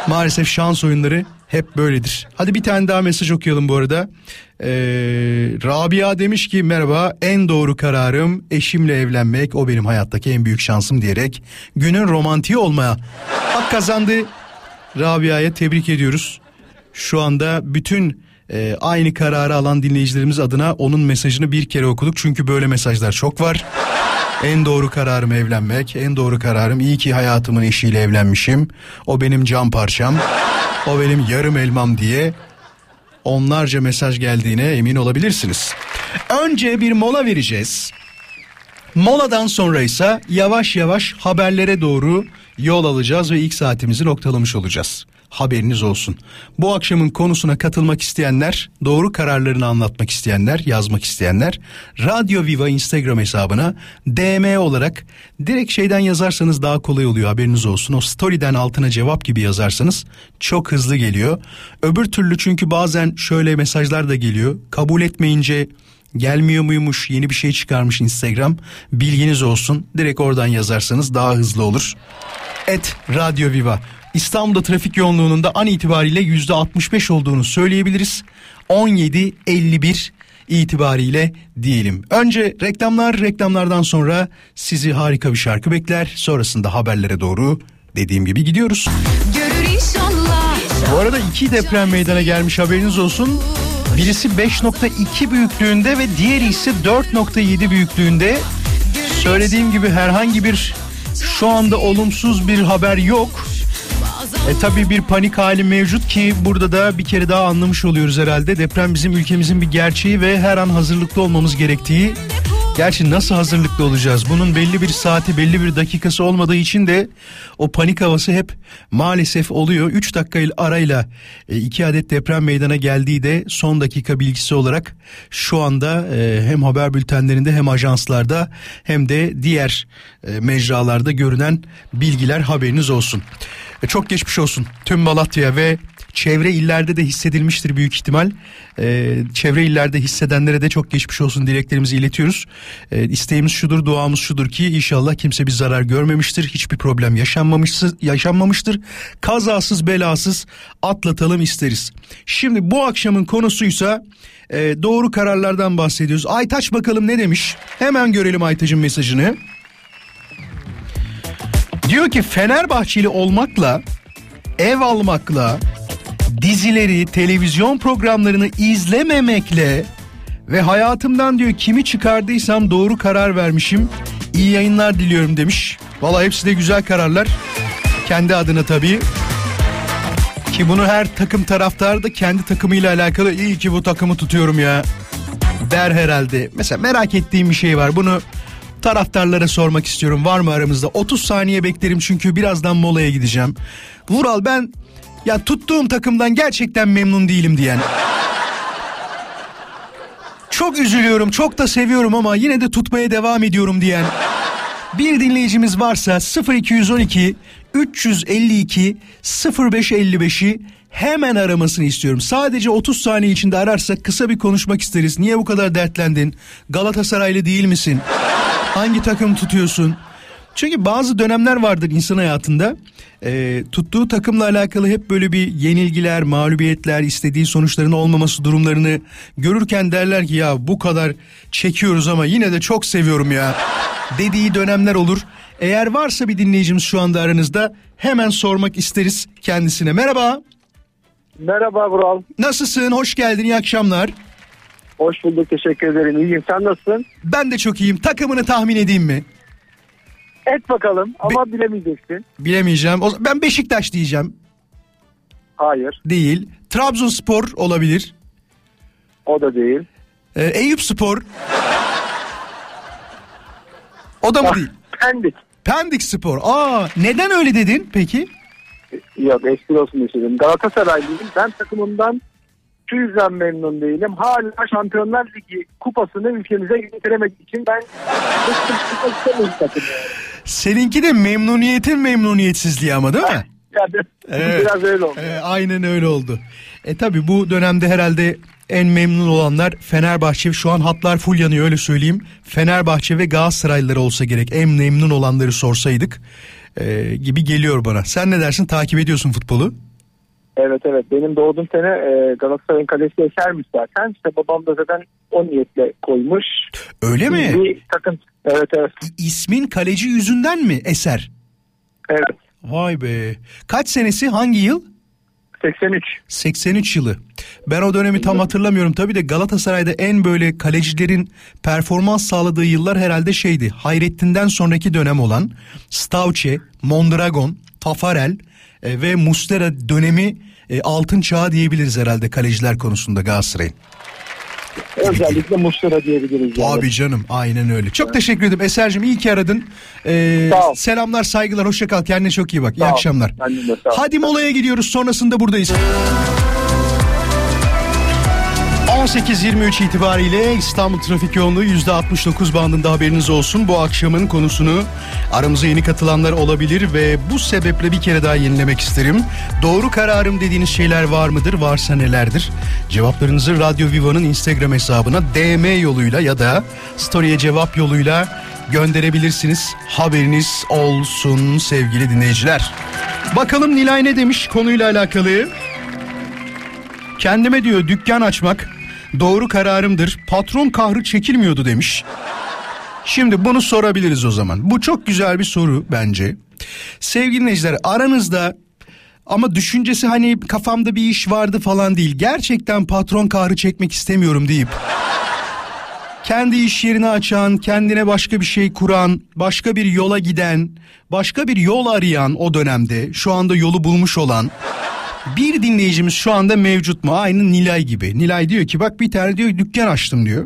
Maalesef şans oyunları hep böyledir. Hadi bir tane daha mesaj okuyalım bu arada. Ee, Rabia demiş ki merhaba en doğru kararım eşimle evlenmek o benim hayattaki en büyük şansım diyerek günün romantiği olmaya hak kazandı. Rabia'ya tebrik ediyoruz. Şu anda bütün e, aynı kararı alan dinleyicilerimiz adına onun mesajını bir kere okuduk. Çünkü böyle mesajlar çok var. En doğru kararım evlenmek. En doğru kararım iyi ki hayatımın eşiyle evlenmişim. O benim can parçam. O benim yarım elmam diye onlarca mesaj geldiğine emin olabilirsiniz. Önce bir mola vereceğiz. Moladan sonra ise yavaş yavaş haberlere doğru yol alacağız ve ilk saatimizi noktalamış olacağız. Haberiniz olsun. Bu akşamın konusuna katılmak isteyenler, doğru kararlarını anlatmak isteyenler, yazmak isteyenler Radyo Viva Instagram hesabına DM olarak direkt şeyden yazarsanız daha kolay oluyor haberiniz olsun. O story'den altına cevap gibi yazarsanız çok hızlı geliyor. Öbür türlü çünkü bazen şöyle mesajlar da geliyor. Kabul etmeyince Gelmiyor muymuş yeni bir şey çıkarmış Instagram bilginiz olsun direkt oradan yazarsanız daha hızlı olur. Et Radyo Viva İstanbul'da trafik yoğunluğunun da an itibariyle yüzde 65 olduğunu söyleyebiliriz. 17.51 itibariyle diyelim. Önce reklamlar reklamlardan sonra sizi harika bir şarkı bekler. Sonrasında haberlere doğru dediğim gibi gidiyoruz. Görür inşallah. Bu arada iki deprem meydana gelmiş haberiniz olsun. Birisi 5.2 büyüklüğünde ve diğeri ise 4.7 büyüklüğünde. Söylediğim gibi herhangi bir Şu anda olumsuz bir haber yok. E tabi bir panik hali mevcut ki burada da bir kere daha anlamış oluyoruz herhalde. Deprem bizim ülkemizin bir gerçeği ve her an hazırlıklı olmamız gerektiği. Gerçi nasıl hazırlıklı olacağız? Bunun belli bir saati, belli bir dakikası olmadığı için de o panik havası hep maalesef oluyor. 3 dakika arayla 2 adet deprem meydana geldiği de son dakika bilgisi olarak şu anda e, hem haber bültenlerinde hem ajanslarda hem de diğer e, mecralarda görünen bilgiler haberiniz olsun. E, çok geçmiş olsun tüm Malatya ve çevre illerde de hissedilmiştir büyük ihtimal. Ee, çevre illerde hissedenlere de çok geçmiş olsun dileklerimizi iletiyoruz. Ee, isteğimiz şudur, duamız şudur ki inşallah kimse bir zarar görmemiştir. Hiçbir problem yaşanmamıştır, yaşanmamıştır. Kazasız belasız atlatalım isteriz. Şimdi bu akşamın konusuysa e, doğru kararlardan bahsediyoruz. Aytaç bakalım ne demiş? Hemen görelim Aytaç'ın mesajını. Diyor ki Fenerbahçeli olmakla ev almakla dizileri, televizyon programlarını izlememekle ve hayatımdan diyor kimi çıkardıysam doğru karar vermişim. İyi yayınlar diliyorum demiş. Valla hepsi de güzel kararlar. Kendi adına tabii. Ki bunu her takım taraftarı da kendi takımıyla alakalı iyi ki bu takımı tutuyorum ya der herhalde. Mesela merak ettiğim bir şey var. Bunu taraftarlara sormak istiyorum. Var mı aramızda? 30 saniye beklerim çünkü birazdan molaya gideceğim. Vural ben ya tuttuğum takımdan gerçekten memnun değilim diyen. Çok üzülüyorum, çok da seviyorum ama yine de tutmaya devam ediyorum diyen. Bir dinleyicimiz varsa 0212 352 0555'i hemen aramasını istiyorum. Sadece 30 saniye içinde ararsak kısa bir konuşmak isteriz. Niye bu kadar dertlendin? Galatasaraylı değil misin? Hangi takım tutuyorsun? Çünkü bazı dönemler vardır insan hayatında. E, tuttuğu takımla alakalı hep böyle bir yenilgiler, mağlubiyetler, istediği sonuçların olmaması durumlarını görürken derler ki ya bu kadar çekiyoruz ama yine de çok seviyorum ya dediği dönemler olur. Eğer varsa bir dinleyicimiz şu anda aranızda hemen sormak isteriz kendisine. Merhaba. Merhaba Vural. Nasılsın? Hoş geldin. İyi akşamlar. Hoş bulduk. Teşekkür ederim. İyiyim. Sen nasılsın? Ben de çok iyiyim. Takımını tahmin edeyim mi? Et bakalım ama bilemeyeceksin. Bilemeyeceğim. O, ben Beşiktaş diyeceğim. Hayır. Değil. Trabzonspor olabilir. O da değil. Ee, Eyüp Spor. O da mı değil? Pendik. Pendik Spor. Aa, neden öyle dedin peki? Yok espri olsun istedim. Galatasaraylıyım. Ben takımımdan şu yüzden memnun değilim. Hala Şampiyonlar Ligi kupasını ülkemize getiremek için ben takım. Seninki de memnuniyetin memnuniyetsizliği ama değil mi? [LAUGHS] Evet. Biraz öyle oldu. Ee, aynen öyle oldu. E tabi bu dönemde herhalde en memnun olanlar Fenerbahçe. Şu an hatlar full yanıyor öyle söyleyeyim. Fenerbahçe ve Galatasaraylıları olsa gerek. En memnun olanları sorsaydık e, gibi geliyor bana. Sen ne dersin? Takip ediyorsun futbolu. Evet evet benim doğduğum sene e, Galatasaray'ın kalesi Eser'miş zaten. İşte babam da zaten o niyetle koymuş. Öyle mi? Bir takım. Evet evet. İsmin kaleci yüzünden mi Eser? Evet. Vay be. Kaç senesi? Hangi yıl? 83. 83 yılı. Ben o dönemi tam hatırlamıyorum. Tabii de Galatasaray'da en böyle kalecilerin performans sağladığı yıllar herhalde şeydi. Hayrettin'den sonraki dönem olan Stavce, Mondragon, Tafarel e, ve Mustera dönemi e, altın çağı diyebiliriz herhalde kaleciler konusunda Galatasaray'ın. Özellikle Muşlara diyebiliriz. yani. Abi canım aynen öyle. Çok teşekkür ederim Eser'cim iyi ki aradın. Ee, selamlar saygılar hoşça kal kendine çok iyi bak. İyi Sağ ol. akşamlar. Hadi molaya gidiyoruz sonrasında buradayız. 18.23 itibariyle İstanbul trafik yoğunluğu %69 bandında haberiniz olsun. Bu akşamın konusunu aramıza yeni katılanlar olabilir ve bu sebeple bir kere daha yenilemek isterim. Doğru kararım dediğiniz şeyler var mıdır? Varsa nelerdir? Cevaplarınızı Radyo Viva'nın Instagram hesabına DM yoluyla ya da story'e cevap yoluyla gönderebilirsiniz. Haberiniz olsun sevgili dinleyiciler. Bakalım Nilay ne demiş konuyla alakalı? Kendime diyor dükkan açmak doğru kararımdır. Patron kahrı çekilmiyordu demiş. Şimdi bunu sorabiliriz o zaman. Bu çok güzel bir soru bence. Sevgili dinleyiciler aranızda ama düşüncesi hani kafamda bir iş vardı falan değil. Gerçekten patron kahrı çekmek istemiyorum deyip kendi iş yerini açan, kendine başka bir şey kuran, başka bir yola giden, başka bir yol arayan o dönemde şu anda yolu bulmuş olan bir dinleyicimiz şu anda mevcut mu? Aynı Nilay gibi. Nilay diyor ki bak bir tane diyor dükkan açtım diyor.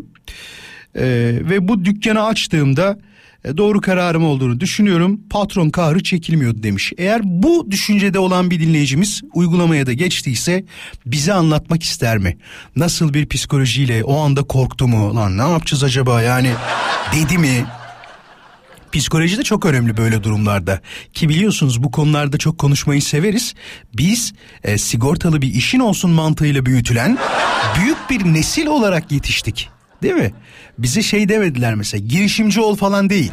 Ee, ve bu dükkanı açtığımda e, doğru kararım olduğunu düşünüyorum. Patron kahrı çekilmiyordu demiş. Eğer bu düşüncede olan bir dinleyicimiz uygulamaya da geçtiyse bize anlatmak ister mi? Nasıl bir psikolojiyle o anda korktu mu? Lan ne yapacağız acaba yani dedi mi? Psikoloji de çok önemli böyle durumlarda. Ki biliyorsunuz bu konularda çok konuşmayı severiz. Biz e, sigortalı bir işin olsun mantığıyla büyütülen büyük bir nesil olarak yetiştik. Değil mi? Bize şey demediler mesela girişimci ol falan değil.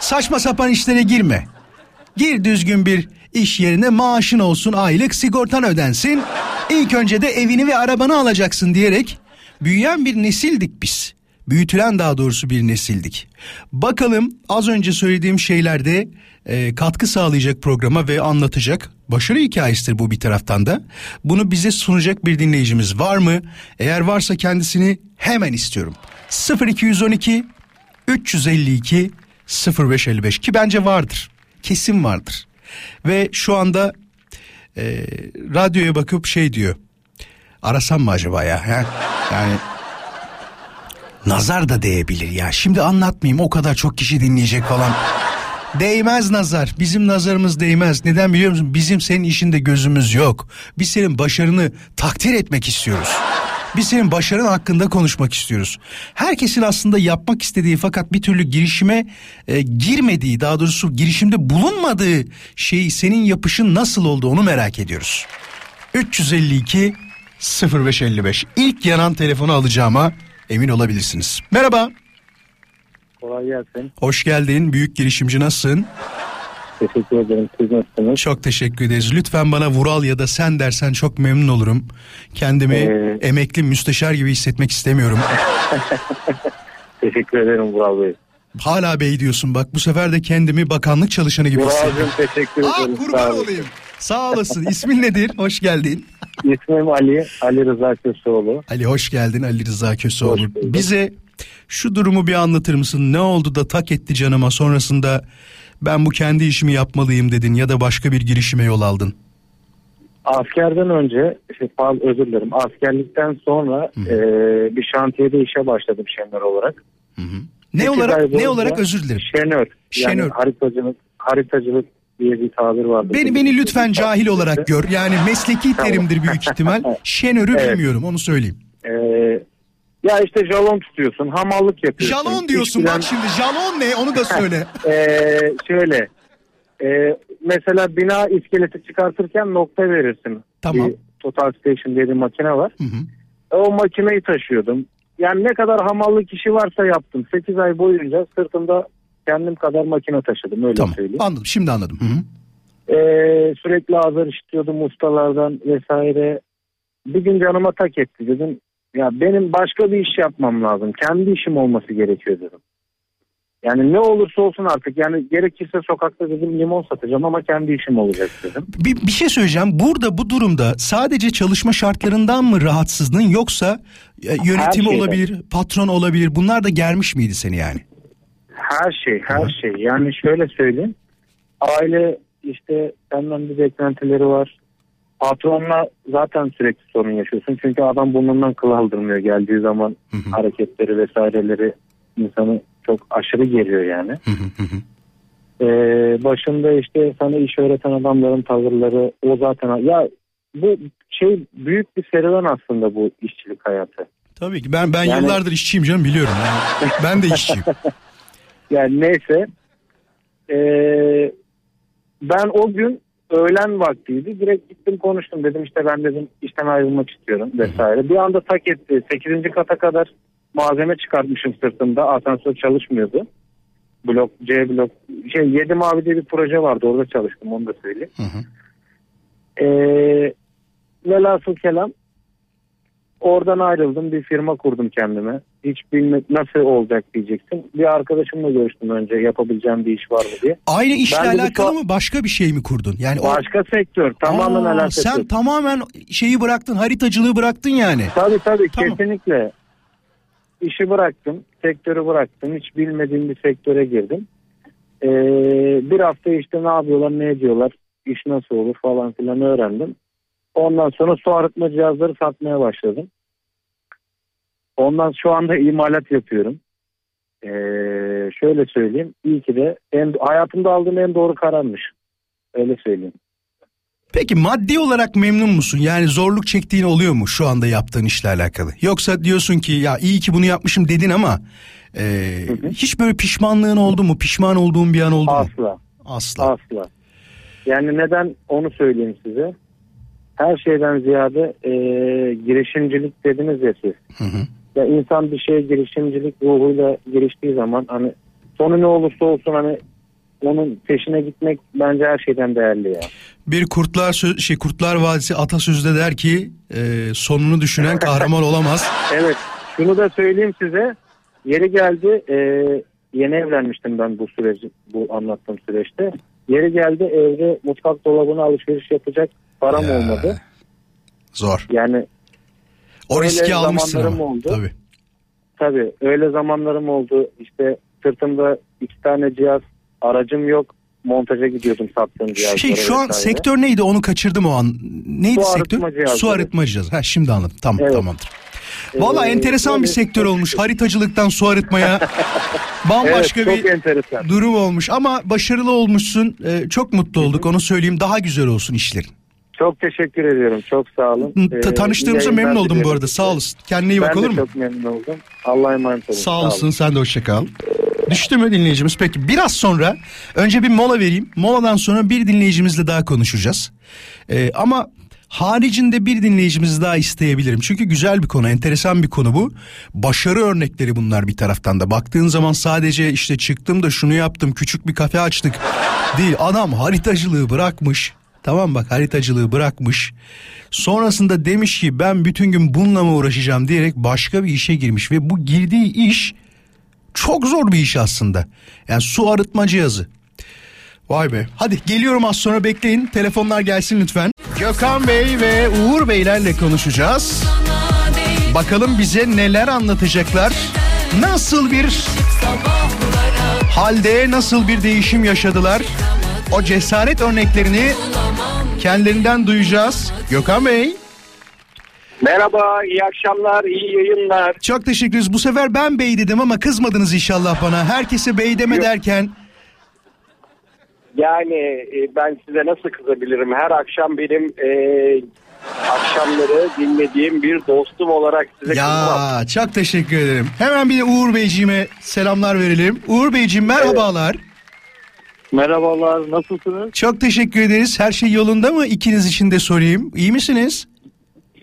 Saçma sapan işlere girme. Gir düzgün bir iş yerine maaşın olsun aylık sigortan ödensin. İlk önce de evini ve arabanı alacaksın diyerek büyüyen bir nesildik biz. Büyütülen daha doğrusu bir nesildik. Bakalım az önce söylediğim şeylerde e, katkı sağlayacak programa ve anlatacak. Başarı hikayesidir bu bir taraftan da. Bunu bize sunacak bir dinleyicimiz var mı? Eğer varsa kendisini hemen istiyorum. 0212 352 0555 ki bence vardır. Kesin vardır. Ve şu anda e, radyoya bakıp şey diyor. Arasam mı acaba ya? Ha? Yani nazar da değebilir ya. Şimdi anlatmayayım o kadar çok kişi dinleyecek falan. Değmez nazar. Bizim nazarımız değmez. Neden biliyor musun? Bizim senin işinde gözümüz yok. Biz senin başarını takdir etmek istiyoruz. Biz senin başarın hakkında konuşmak istiyoruz. Herkesin aslında yapmak istediği fakat bir türlü girişime e, girmediği, daha doğrusu girişimde bulunmadığı şeyi senin yapışın nasıl oldu onu merak ediyoruz. 352 0555 ilk yanan telefonu alacağıma emin olabilirsiniz. Merhaba. Kolay gelsin. Hoş geldin. Büyük girişimci nasılsın? Teşekkür ederim. Siz nasılsınız? Çok teşekkür ederiz. Lütfen bana Vural ya da sen dersen çok memnun olurum. Kendimi Ee, emekli müsteşar gibi hissetmek istemiyorum. [LAUGHS] Teşekkür ederim Vural Bey. Hala bey diyorsun bak bu sefer de kendimi bakanlık çalışanı gibi hissediyorum. Vural'cığım teşekkür Aa ederim. Sağ kurban olayım. Sağ olasın. İsmin nedir? Hoş geldin. İsmim Ali. Ali Rıza Köseoğlu. Ali hoş geldin Ali Rıza Köseoğlu. Bize şu durumu bir anlatır mısın? Ne oldu da tak etti canıma sonrasında ben bu kendi işimi yapmalıyım dedin ya da başka bir girişime yol aldın. Askerden önce, şey, pardon, özür dilerim. Askerlikten sonra e, bir şantiyede işe başladım şenör olarak. Ne Sekiz ay olarak ne olarak özür dilerim. Şenör. Yani Şenör. haritacılık, haritacılık diye bir tabir vardır. Beni beni lütfen cahil olarak gör. Yani mesleki terimdir büyük ihtimal. Şenörü Evet. bilmiyorum onu söyleyeyim. E, ya işte jalon tutuyorsun, hamallık yapıyorsun. Jalon diyorsun İşçilen- bak şimdi jalon ne onu da söyle. [LAUGHS] Ee, şöyle e, mesela bina iskeleti çıkartırken nokta verirsin. Tamam. Bir Total Station diye bir makine var. Hı hı. E, o makineyi taşıyordum. Yani ne kadar hamallık işi varsa yaptım. 8 ay boyunca sırtımda kendim kadar makine taşıdım öyle Tamam söyleyeyim. anladım şimdi anladım. Hı hı. Ee, sürekli azar işitiyordum ustalardan vesaire. Bir gün canıma tak etti dedim. Ya benim başka bir iş yapmam lazım. Kendi işim olması gerekiyor dedim. Yani ne olursa olsun artık yani gerekirse sokakta dedim limon satacağım ama kendi işim olacak dedim. Bir, bir şey söyleyeceğim. Burada bu durumda sadece çalışma şartlarından mı rahatsızdın yoksa e, yönetim olabilir, patron olabilir. Bunlar da germiş miydi seni yani? Her şey her şey yani şöyle söyleyeyim. Aile işte senden bir beklentileri var. Patronla zaten sürekli sorun yaşıyorsun. Çünkü adam burnundan kıl aldırmıyor geldiği zaman Hı hı. hareketleri vesaireleri insanı çok aşırı geliyor yani. Hı hı hı hı. Ee, başında işte sana iş öğreten adamların tavırları o zaten ya bu şey büyük bir serüven aslında bu işçilik hayatı. Tabii ki ben ben Yani- yıllardır işçiyim canım biliyorum. Yani. ben de işçiyim. [LAUGHS] Yani neyse ee, ben o gün öğlen vaktiydi direkt gittim konuştum dedim işte ben dedim işten ayrılmak istiyorum vesaire. Bir anda tak etti 8. kata kadar malzeme çıkartmışım sırtımda asansör çalışmıyordu. Blok C blok şey 7 mavi diye bir proje vardı orada çalıştım onu da söyleyeyim. Hı hı. Ee, velhasıl kelam oradan ayrıldım bir firma kurdum kendime. Hiç bilme nasıl olacak diyeceksin. Bir arkadaşımla görüştüm önce yapabileceğim bir iş var mı diye. Aynı işle Ben alakalı mı başka bir şey mi kurdun? Yani o- Başka sektör tamamen Aa, alakası. Sen tamamen şeyi bıraktın haritacılığı bıraktın yani. Tabii tabii Tamam. kesinlikle. işi bıraktım. Sektörü bıraktım. Hiç bilmediğim bir sektöre girdim. Ee, bir hafta işte ne yapıyorlar ne ediyorlar. iş nasıl olur falan filan öğrendim. Ondan sonra su arıtma cihazları satmaya başladım. Ondan şu anda imalat yapıyorum. Ee, şöyle söyleyeyim. İyi ki de en, hayatımda aldığım en doğru kararmış. Öyle söyleyeyim. Peki maddi olarak memnun musun? Yani zorluk çektiğin oluyor mu şu anda yaptığın işle alakalı? Yoksa diyorsun ki ya iyi ki bunu yapmışım dedin ama e, hiç böyle pişmanlığın oldu mu? Pişman olduğun bir an oldu mu? Asla. Asla. Asla. Yani neden onu söyleyeyim size. Her şeyden ziyade e, girişimcilik dediniz ya siz. Hı hı. Ya insan bir şeye girişimcilik ruhuyla giriştiği zaman hani sonu ne olursa olsun hani onun peşine gitmek bence her şeyden değerli ya. Bir kurtlar şey Kurtlar Vadisi atasözü de der ki e, sonunu düşünen [LAUGHS] kahraman olamaz. Evet şunu da söyleyeyim size. Yeri geldi e, yeni evlenmiştim ben bu süreci bu anlattığım süreçte. Yeri geldi evde mutfak dolabına alışveriş yapacak param Ya. olmadı. Zor. Yani O riski almışsın ama. oldu. Tabii. Tabii öyle zamanlarım oldu. İşte sırtımda iki tane cihaz aracım yok. Montaja gidiyordum sattığım cihazlara. Şey şu an vesaire. sektör neydi onu kaçırdım o an. Neydi Su sektör? arıtma cihazları. Su arıtma cihazı. Ha şimdi anladım. Tamam Evet. tamamdır. Valla Ee, enteresan bir böyle- sektör olmuş. Haritacılıktan su arıtmaya [LAUGHS] bambaşka evet, çok bir enteresan. durum olmuş ama başarılı olmuşsun. Ee, çok mutlu olduk. Onu söyleyeyim. Daha güzel olsun işlerin. Çok teşekkür ediyorum. Çok sağ olun. Ee, Tanıştığımıza memnun oldum bu diliyorum arada. size. Sağ olasın. Kendine iyi bak ben olur de mu? çok memnun oldum. Allah'a emanet olun. Sağ olasın sen de hoşça kal. Düştü mü dinleyicimiz? Peki biraz sonra önce bir mola vereyim. Moladan sonra bir dinleyicimizle daha konuşacağız. Ee, ama haricinde bir dinleyicimiz daha isteyebilirim. Çünkü güzel bir konu, enteresan bir konu bu. Başarı örnekleri bunlar bir taraftan da. Baktığın zaman sadece işte çıktım da şunu yaptım, küçük bir kafe açtık değil. Adam haritacılığı bırakmış. Tamam bak haritacılığı bırakmış. Sonrasında demiş ki ben bütün gün bununla mı uğraşacağım diyerek başka bir işe girmiş ve bu girdiği iş çok zor bir iş aslında. Yani su arıtma cihazı. Vay be. Hadi geliyorum az sonra bekleyin. Telefonlar gelsin lütfen. Gökhan Bey ve Uğur Beylerle konuşacağız. Bakalım bize neler anlatacaklar. Nasıl bir halde nasıl bir değişim yaşadılar? O cesaret örneklerini kendilerinden duyacağız. Gökhan Bey. Merhaba, iyi akşamlar, iyi yayınlar. Çok teşekkür ederiz. Bu sefer ben bey dedim ama kızmadınız inşallah bana. Herkese bey deme Yok. derken. Yani e, ben size nasıl kızabilirim? Her akşam benim e, akşamları dinlediğim bir dostum olarak size kızmam. Ya çok teşekkür ederim. Hemen bir de Uğur Beyciğime selamlar verelim. Uğur Beyciğim merhabalar. Merhabalar, nasılsınız? Çok teşekkür ederiz. Her şey yolunda mı? İkiniz için de sorayım. İyi misiniz?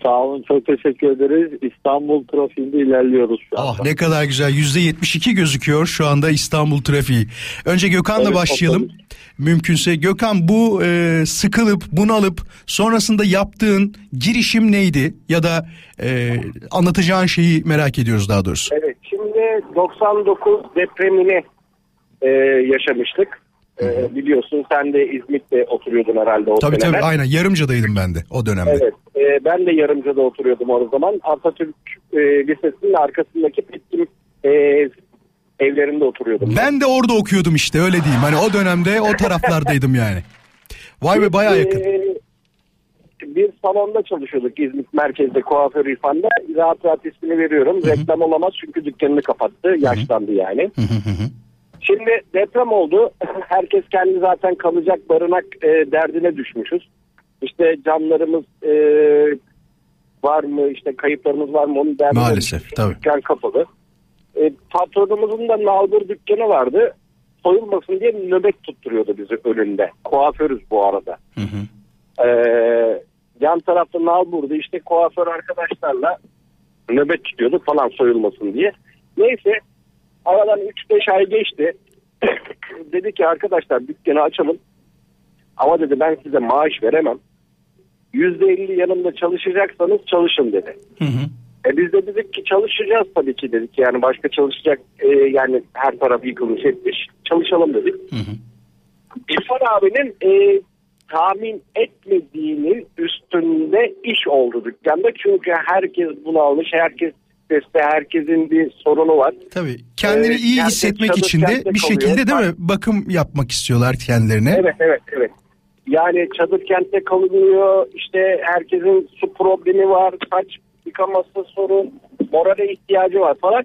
Sağ olun, çok teşekkür ederiz. İstanbul trafiğinde ilerliyoruz şu Ah ne kadar güzel. Yüzde 72 gözüküyor şu anda İstanbul trafiği. Önce Gökhan'la Evet, başlayalım. otobüs. Mümkünse Gökhan bu e, sıkılıp bunalıp sonrasında yaptığın girişim neydi? Ya da e, anlatacağın şeyi merak ediyoruz daha doğrusu. Evet, şimdi 99 depremini e, yaşamıştık. E, biliyorsun sen de İzmit'te oturuyordun herhalde o Tabii sene. tabii aynen yarımcadaydım ben de o dönemde. Evet, e, ben de Yarımca'da oturuyordum o zaman. Atatürk e, Lisesi'nin arkasındaki Petkim e, evlerinde oturuyordum. Ben de orada okuyordum işte öyle diyeyim. Hani o dönemde o taraflardaydım yani. Vay be bayağı yakın. Ee, bir salonda çalışıyorduk İzmit merkezde kuaför İrfan'da. Rahat rahat ismini veriyorum. Reklam olamaz çünkü dükkanını kapattı. Yaşlandı yani. Şimdi deprem oldu. [LAUGHS] Herkes kendi zaten kalacak barınak e, derdine düşmüşüz. İşte camlarımız e, var mı işte kayıplarımız var mı onun derdine Maalesef, düşmüşüz. tabii. Dükkan kapalı. E, patronumuzun da nalbur dükkanı vardı. Soyulmasın diye nöbet tutturuyordu bizi önünde. Kuaförüz bu arada. Ee, yan tarafta nalburdu işte kuaför arkadaşlarla nöbet tutuyorduk falan soyulmasın diye. Neyse aradan 3-5 ay geçti. [CLEARS THROAT] dedi ki arkadaşlar dükkanı açalım. Ama dedi ben size maaş veremem. %50 yanımda çalışacaksanız çalışın dedi. E biz de dedik ki çalışacağız tabii ki dedik. Yani başka çalışacak e, yani her taraf yıkılmış etmiş. Çalışalım dedik. İrfan abinin e, tahmin etmediğinin üstünde iş oldu dükkanda. Çünkü herkes bunu almış. Herkes stresli, herkesin bir sorunu var. Tabii kendini Ee, iyi hissetmek için de bir şekilde değil mi bakım yapmak istiyorlar kendilerine. Evet evet evet. Yani çadır kentte kalınıyor. İşte herkesin su problemi var. Saç yıkaması sorun. Morale ihtiyacı var falan.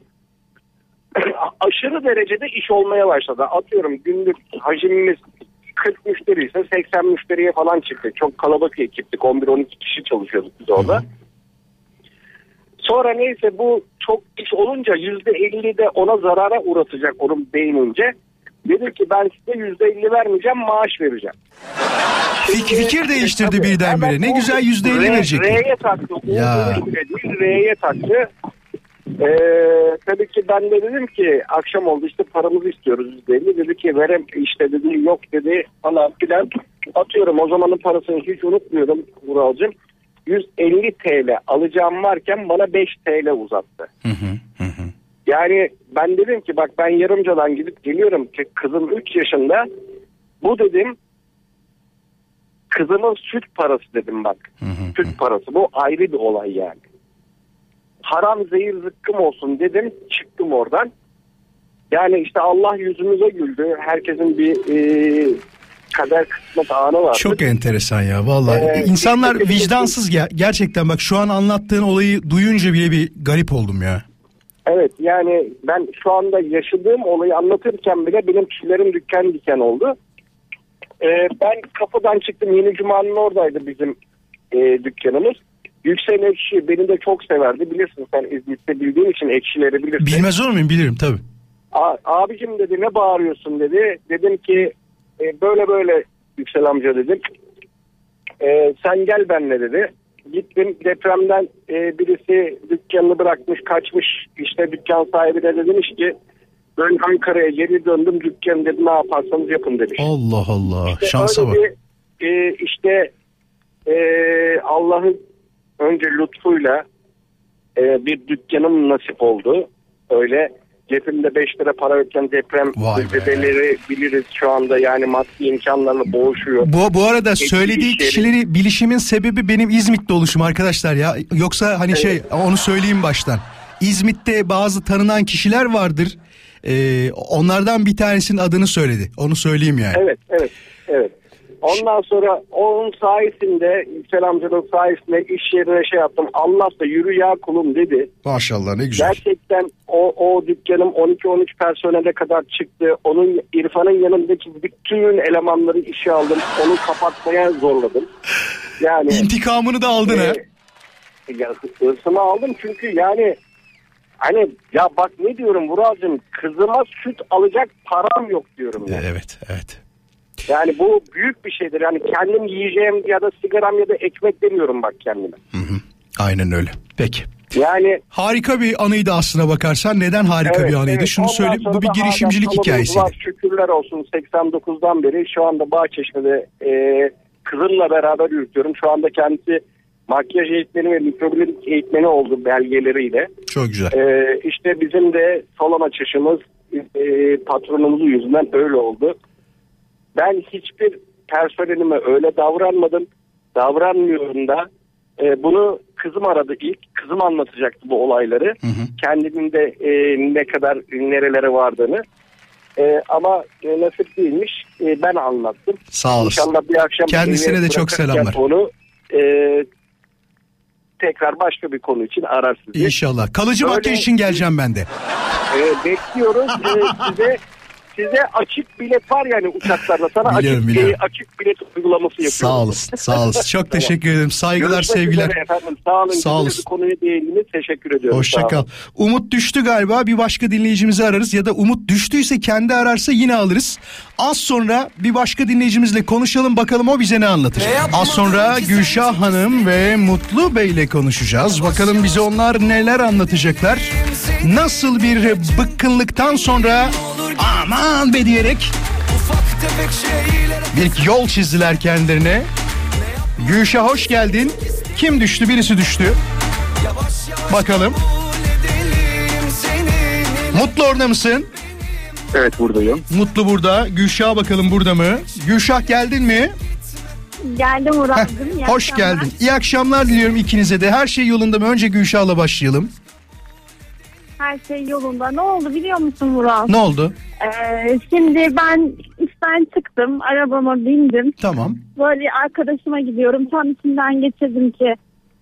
[CLEARS THROAT] Aşırı derecede iş olmaya başladı. Atıyorum günlük hacimimiz 40 müşteri ise 80 müşteriye falan çıktı. Çok kalabalık ekiptik. 11-12 kişi çalışıyorduk biz orada. Sonra neyse bu çok iş olunca %50 de ona zarara uğratacak onun beynince. Dedi ki ben size %50 vermeyeceğim maaş vereceğim. Fik- fikir değiştirdi Tabii, birdenbire. Ne güzel yüzde elli verecek. R'ye taktı. Ya. R'ye taktı. Ee, tabii ki ben de dedim ki akşam oldu işte paramızı istiyoruz %50. Dedi ki verem işte dedi yok dedi falan filan. Atıyorum o zamanın parasını hiç unutmuyorum Vuralcığım. 150 TL alacağım varken bana 5 TL uzattı. Yani ben dedim ki bak ben yarımcadan gidip geliyorum ki kızım 3 yaşında. Bu dedim kızımın süt parası dedim bak. Süt parası bu ayrı bir olay yani. Haram zehir zıkkım olsun dedim çıktım oradan. Yani işte Allah yüzümüze güldü. Herkesin bir e, kader kısmet anı var. Çok enteresan ya vallahi. Ee, İnsanlar bir- vicdansız ya. Gerçekten bak şu an anlattığın olayı duyunca bile bir garip oldum ya. Evet yani ben şu anda yaşadığım olayı anlatırken bile benim tüylerim diken diken oldu. Ee, ben kapıdan çıktım Yeni Cuma'nın oradaydı bizim e, dükkanımız. Yüksel Ekşi beni de çok severdi bilirsin sen İzmit'te bildiğin için ekşileri bilirsin. Bilmez olur muyum bilirim tabii. A- abicim dedi ne bağırıyorsun dedi. Dedim ki e, böyle böyle Yüksel amca dedim. E, sen gel benimle dedi. Gittim depremden e, birisi dükkanını bırakmış kaçmış. İşte dükkan sahibi de demiş ki ben Ankara'ya geri döndüm dükkan dedi ne yaparsanız yapın demiş. Allah Allah İşte şansa bak. bir, e, işte e, Allah'ın önce lütfuyla e, bir dükkanım nasip oldu. Öyle cebimde 5 lira para yokken deprem zedeleri biliriz şu anda yani maddi imkanlarla boğuşuyor. Bu, bu arada Peki, söylediği iş yeri- kişileri bilişimin sebebi benim İzmit'te oluşum arkadaşlar ya. Yoksa hani şey onu söyleyeyim baştan. İzmit'te bazı tanınan kişiler vardır. Ee, onlardan bir tanesinin adını söyledi. Onu söyleyeyim yani. Evet, evet, evet. Ondan sonra onun sayesinde Yüksel amcanın sayesinde iş yerine şey yaptım. Allah da yürü ya kulum dedi. Maşallah ne güzel. Gerçekten o, o dükkanım 12-13 personele kadar çıktı. Onun İrfan'ın yanındaki bütün elemanları işe aldım. Onu kapatmaya zorladım. Yani İntikamını da aldın ha. e, ya, hırsımı aldım çünkü yani hani ya bak ne diyorum Vuralcığım kızıma süt alacak param yok diyorum. ya. Evet evet. Yani bu büyük bir şeydir. Yani kendim yiyeceğim ya da sigaram ya da ekmek demiyorum bak kendime. Aynen öyle. Peki. Yani Harika bir anıydı aslına bakarsan. Neden harika Evet, bir anıydı? evet. Şunu Ondan söyleyeyim. Bu bir girişimcilik Var, şükürler olsun 89'dan beri şu anda Bahçeşme'de e, kızımla beraber yürütüyorum. Şu anda kendisi makyaj eğitmeni ve mikrobiyoloji eğitmeni oldu belgeleriyle. Çok güzel. E, işte bizim de salon açışımız e, patronumuzun yüzünden öyle oldu. Ben hiçbir personelime öyle davranmadım. Davranmıyorum da. E, bunu kızım aradı ilk. Kızım anlatacaktı bu olayları. Kendinin de e, ne kadar nerelere vardığını. E, ama e, nasip değilmiş. E, ben anlattım. Sağ olasın. İnşallah bir akşam Kendisine de çok selamlar. Onu e, tekrar başka bir konu için arar sizi. İnşallah. Kalıcı Böyle- makyaj için geleceğim ben de. E, bekliyoruz. E, size size açık bilet var yani uçaklarda. Sana Biliyorum, açık, biliyorum. e, açık bilet uygulaması yapıyoruz. Sağ olasın. Sağ olasın. Çok [LAUGHS] teşekkür ederim. Saygılar, Görüşmek sevgiler. efendim. Sağ olun. Sağ olasın. bir konuya değindiniz. Teşekkür ediyorum. Hoşça kal. Umut düştü galiba. Bir başka dinleyicimizi ararız ya da Umut düştüyse kendi ararsa yine alırız. Az sonra bir başka dinleyicimizle konuşalım bakalım o bize ne anlatır. Az sonra Gülşah Hanım ve Mutlu Bey ile konuşacağız. Bakalım bize onlar neler anlatacaklar. Nasıl bir bıkkınlıktan sonra aman be diyerek bir yol çizdiler kendilerine. Gülşah hoş geldin. Kim düştü? Birisi düştü. Bakalım. Mutlu orada mısın? Evet buradayım. Mutlu burada. Gülşah bakalım burada mı? Gülşah geldin mi? Geldim Murat'cığım. Hoş akşamlar. geldin. İyi akşamlar diliyorum ikinize de. Her şey yolunda mı? Önce Gülşah'la başlayalım. Her şey yolunda. Ne oldu biliyor musun Murat? Ne oldu? Ee, şimdi ben işten çıktım. Arabama bindim. Tamam. Böyle arkadaşıma gidiyorum. Tam içinden geçirdim ki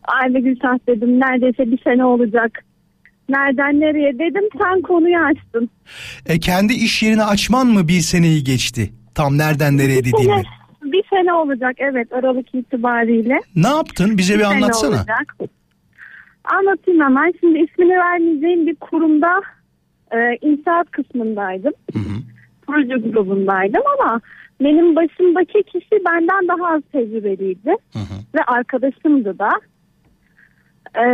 Ay be Gülşah dedim neredeyse bir sene olacak. Nereden nereye dedim sen konuyu açtın. E, kendi iş yerini açman mı bir seneyi geçti? Tam nereden nereye Bir dediğimi. sene, bir sene olacak evet Aralık itibariyle. Ne yaptın? Bize bir sene anlatsana. olacak. Anlatayım hemen. Şimdi ismini vermeyeceğim bir kurumda e, inşaat kısmındaydım. Proje grubundaydım ama benim başımdaki kişi benden daha az tecrübeliydi. Ve arkadaşımdı da. E,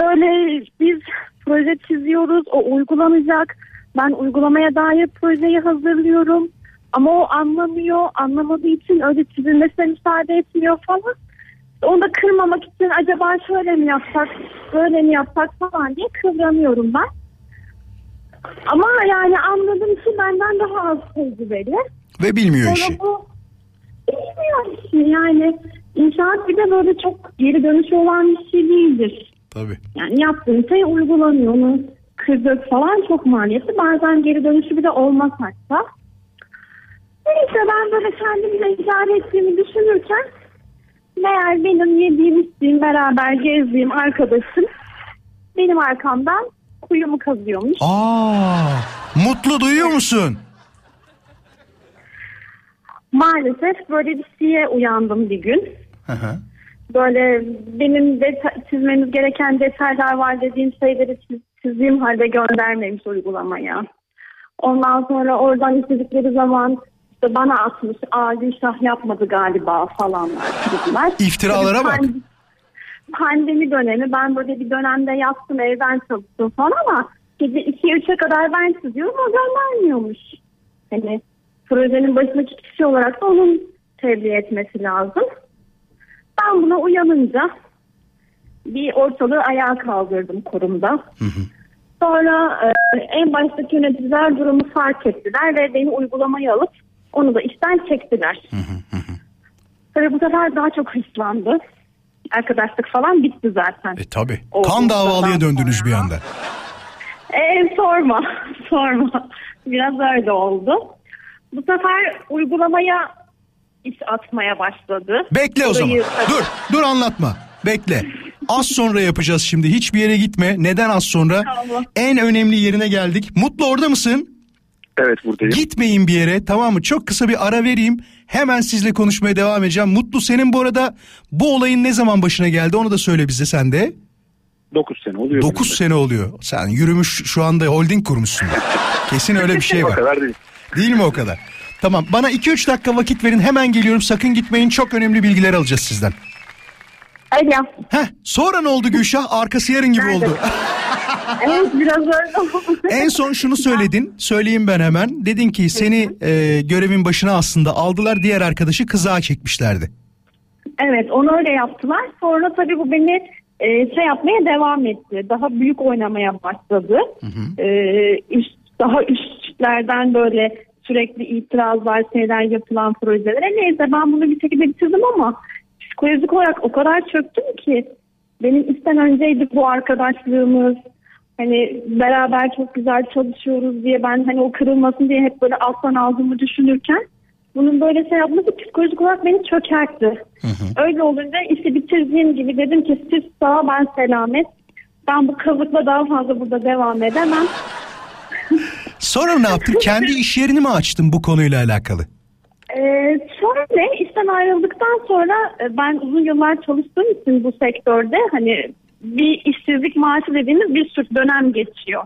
böyle biz proje çiziyoruz. O uygulanacak. Ben uygulamaya dair projeyi hazırlıyorum. Ama o anlamıyor. Anlamadığı için öyle çizilmesine müsaade etmiyor falan. Onu da kırmamak için acaba şöyle mi yapsak, böyle mi yapsak falan diye kıvranıyorum ben. Ama yani anladım ki benden daha az tecrübeli. Ve bilmiyor Sonra işi. bu bilmiyor işi yani inşaat bir de böyle çok geri dönüşü olan bir şey değildir. Tabii. Yani yaptığın şey uygulanıyor. Onu kırdık falan çok maliyetli. Bazen geri dönüşü bile olmaz hatta. Neyse ben böyle kendimle idare ettiğimi düşünürken meğer benim yediğim içtiğim beraber gezdiğim arkadaşım benim arkamdan kuyumu kazıyormuş. Aa, mutlu duyuyor musun? Maalesef böyle bir şeye uyandım bir gün. Hı hı. Böyle benim deta- çizmemiz gereken detaylar var dediğim şeyleri çiz- çizdiğim halde göndermemiş uygulamaya. Ondan sonra oradan istedikleri zaman işte bana atmış. Aa Gülşah yapmadı galiba falanlar. dediler. İftiralara bak. pand- Pandemi dönemi ben böyle bir dönemde yaptım evden çalıştım falan ama gece 2-3'e kadar ben çiziyorum o göndermiyormuş. Hani projenin başındaki kişi olarak da onun tebliğ etmesi lazım. Ben buna uyanınca bir ortalığı ayağa kaldırdım kurumda. Sonra e, en baştaki yöneticiler durumu fark ettiler ve beni uygulamaya alıp onu da işten çektiler. Tabii bu sefer daha çok hırslandı. Arkadaşlık falan bitti zaten. E tabi. Kan davalıya döndünüz bir anda. E, sorma, [LAUGHS] sorma. Biraz öyle oldu. Bu sefer uygulamaya iş atmaya başladı. Bekle o zaman. Dur, dur anlatma. Bekle. Az sonra yapacağız şimdi. Hiçbir yere gitme. Neden az sonra? Tamam. En önemli yerine geldik. Mutlu orada mısın? Evet buradayım. Gitmeyin bir yere tamam mı? Çok kısa bir ara vereyim. Hemen sizle konuşmaya devam edeceğim. Mutlu senin bu arada bu olayın ne zaman başına geldi onu da söyle bize sen de. 9 sene oluyor. 9 sene oluyor. Sen yürümüş şu anda holding kurmuşsun. Kesin öyle bir şey [LAUGHS] O var. kadar değil. Değil mi o kadar? Tamam bana 2-3 dakika vakit verin hemen geliyorum sakın gitmeyin çok önemli bilgiler alacağız sizden. Alo. Heh sonra ne oldu Gülşah arkası yarın gibi oldu. [LAUGHS] Evet biraz öyle oldu. en son şunu söyledin söyleyeyim ben hemen. Dedin ki seni e, görevin başına aslında aldılar diğer arkadaşı kızağa çekmişlerdi. Evet onu öyle yaptılar. Sonra tabii bu beni e, şey yapmaya devam etti. Daha büyük oynamaya başladı. E, üst, daha üstlerden böyle sürekli itirazlar şeyler yapılan projelere. Neyse ben bunu bir şekilde bitirdim ama psikolojik olarak o kadar çöktüm ki benim işten önceydi bu arkadaşlığımız. Hani beraber çok güzel çalışıyoruz diye ben hani o kırılmasın diye hep böyle alttan aldığımı düşünürken bunun böyle şey yapması psikolojik olarak beni çökertti. Öyle olunca işi bitirdiğim gibi dedim ki siz sağ ben selamet. Ben bu kazıkla daha fazla burada devam edemem. [LAUGHS] Sonra ne yaptın? Kendi iş yerini mi açtın bu konuyla alakalı? Ee, şöyle işten ayrıldıktan sonra e, ben uzun yıllar çalıştığım için bu sektörde hani bir işsizlik maaşı dediğimiz bir sürü dönem geçiyor.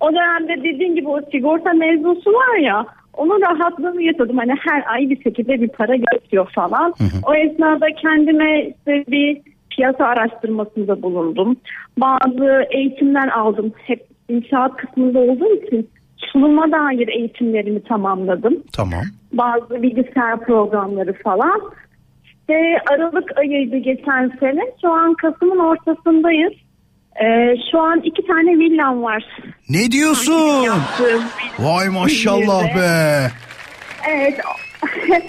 O dönemde dediğin gibi o sigorta mevzusu var ya onun rahatlığını yaşadım. Hani her ay bir şekilde bir para geçiyor falan. O esnada kendime işte bir piyasa araştırmasında bulundum. Bazı eğitimler aldım. Hep inşaat kısmında olduğum için sunuma dair eğitimlerimi tamamladım Tamam. bazı bilgisayar programları falan. İşte Aralık ayıydı geçen sene. Şu an Kasım'ın ortasındayız. Ee, şu an iki tane villam var. Ne diyorsun? Vay maşallah be. Evet. [LAUGHS]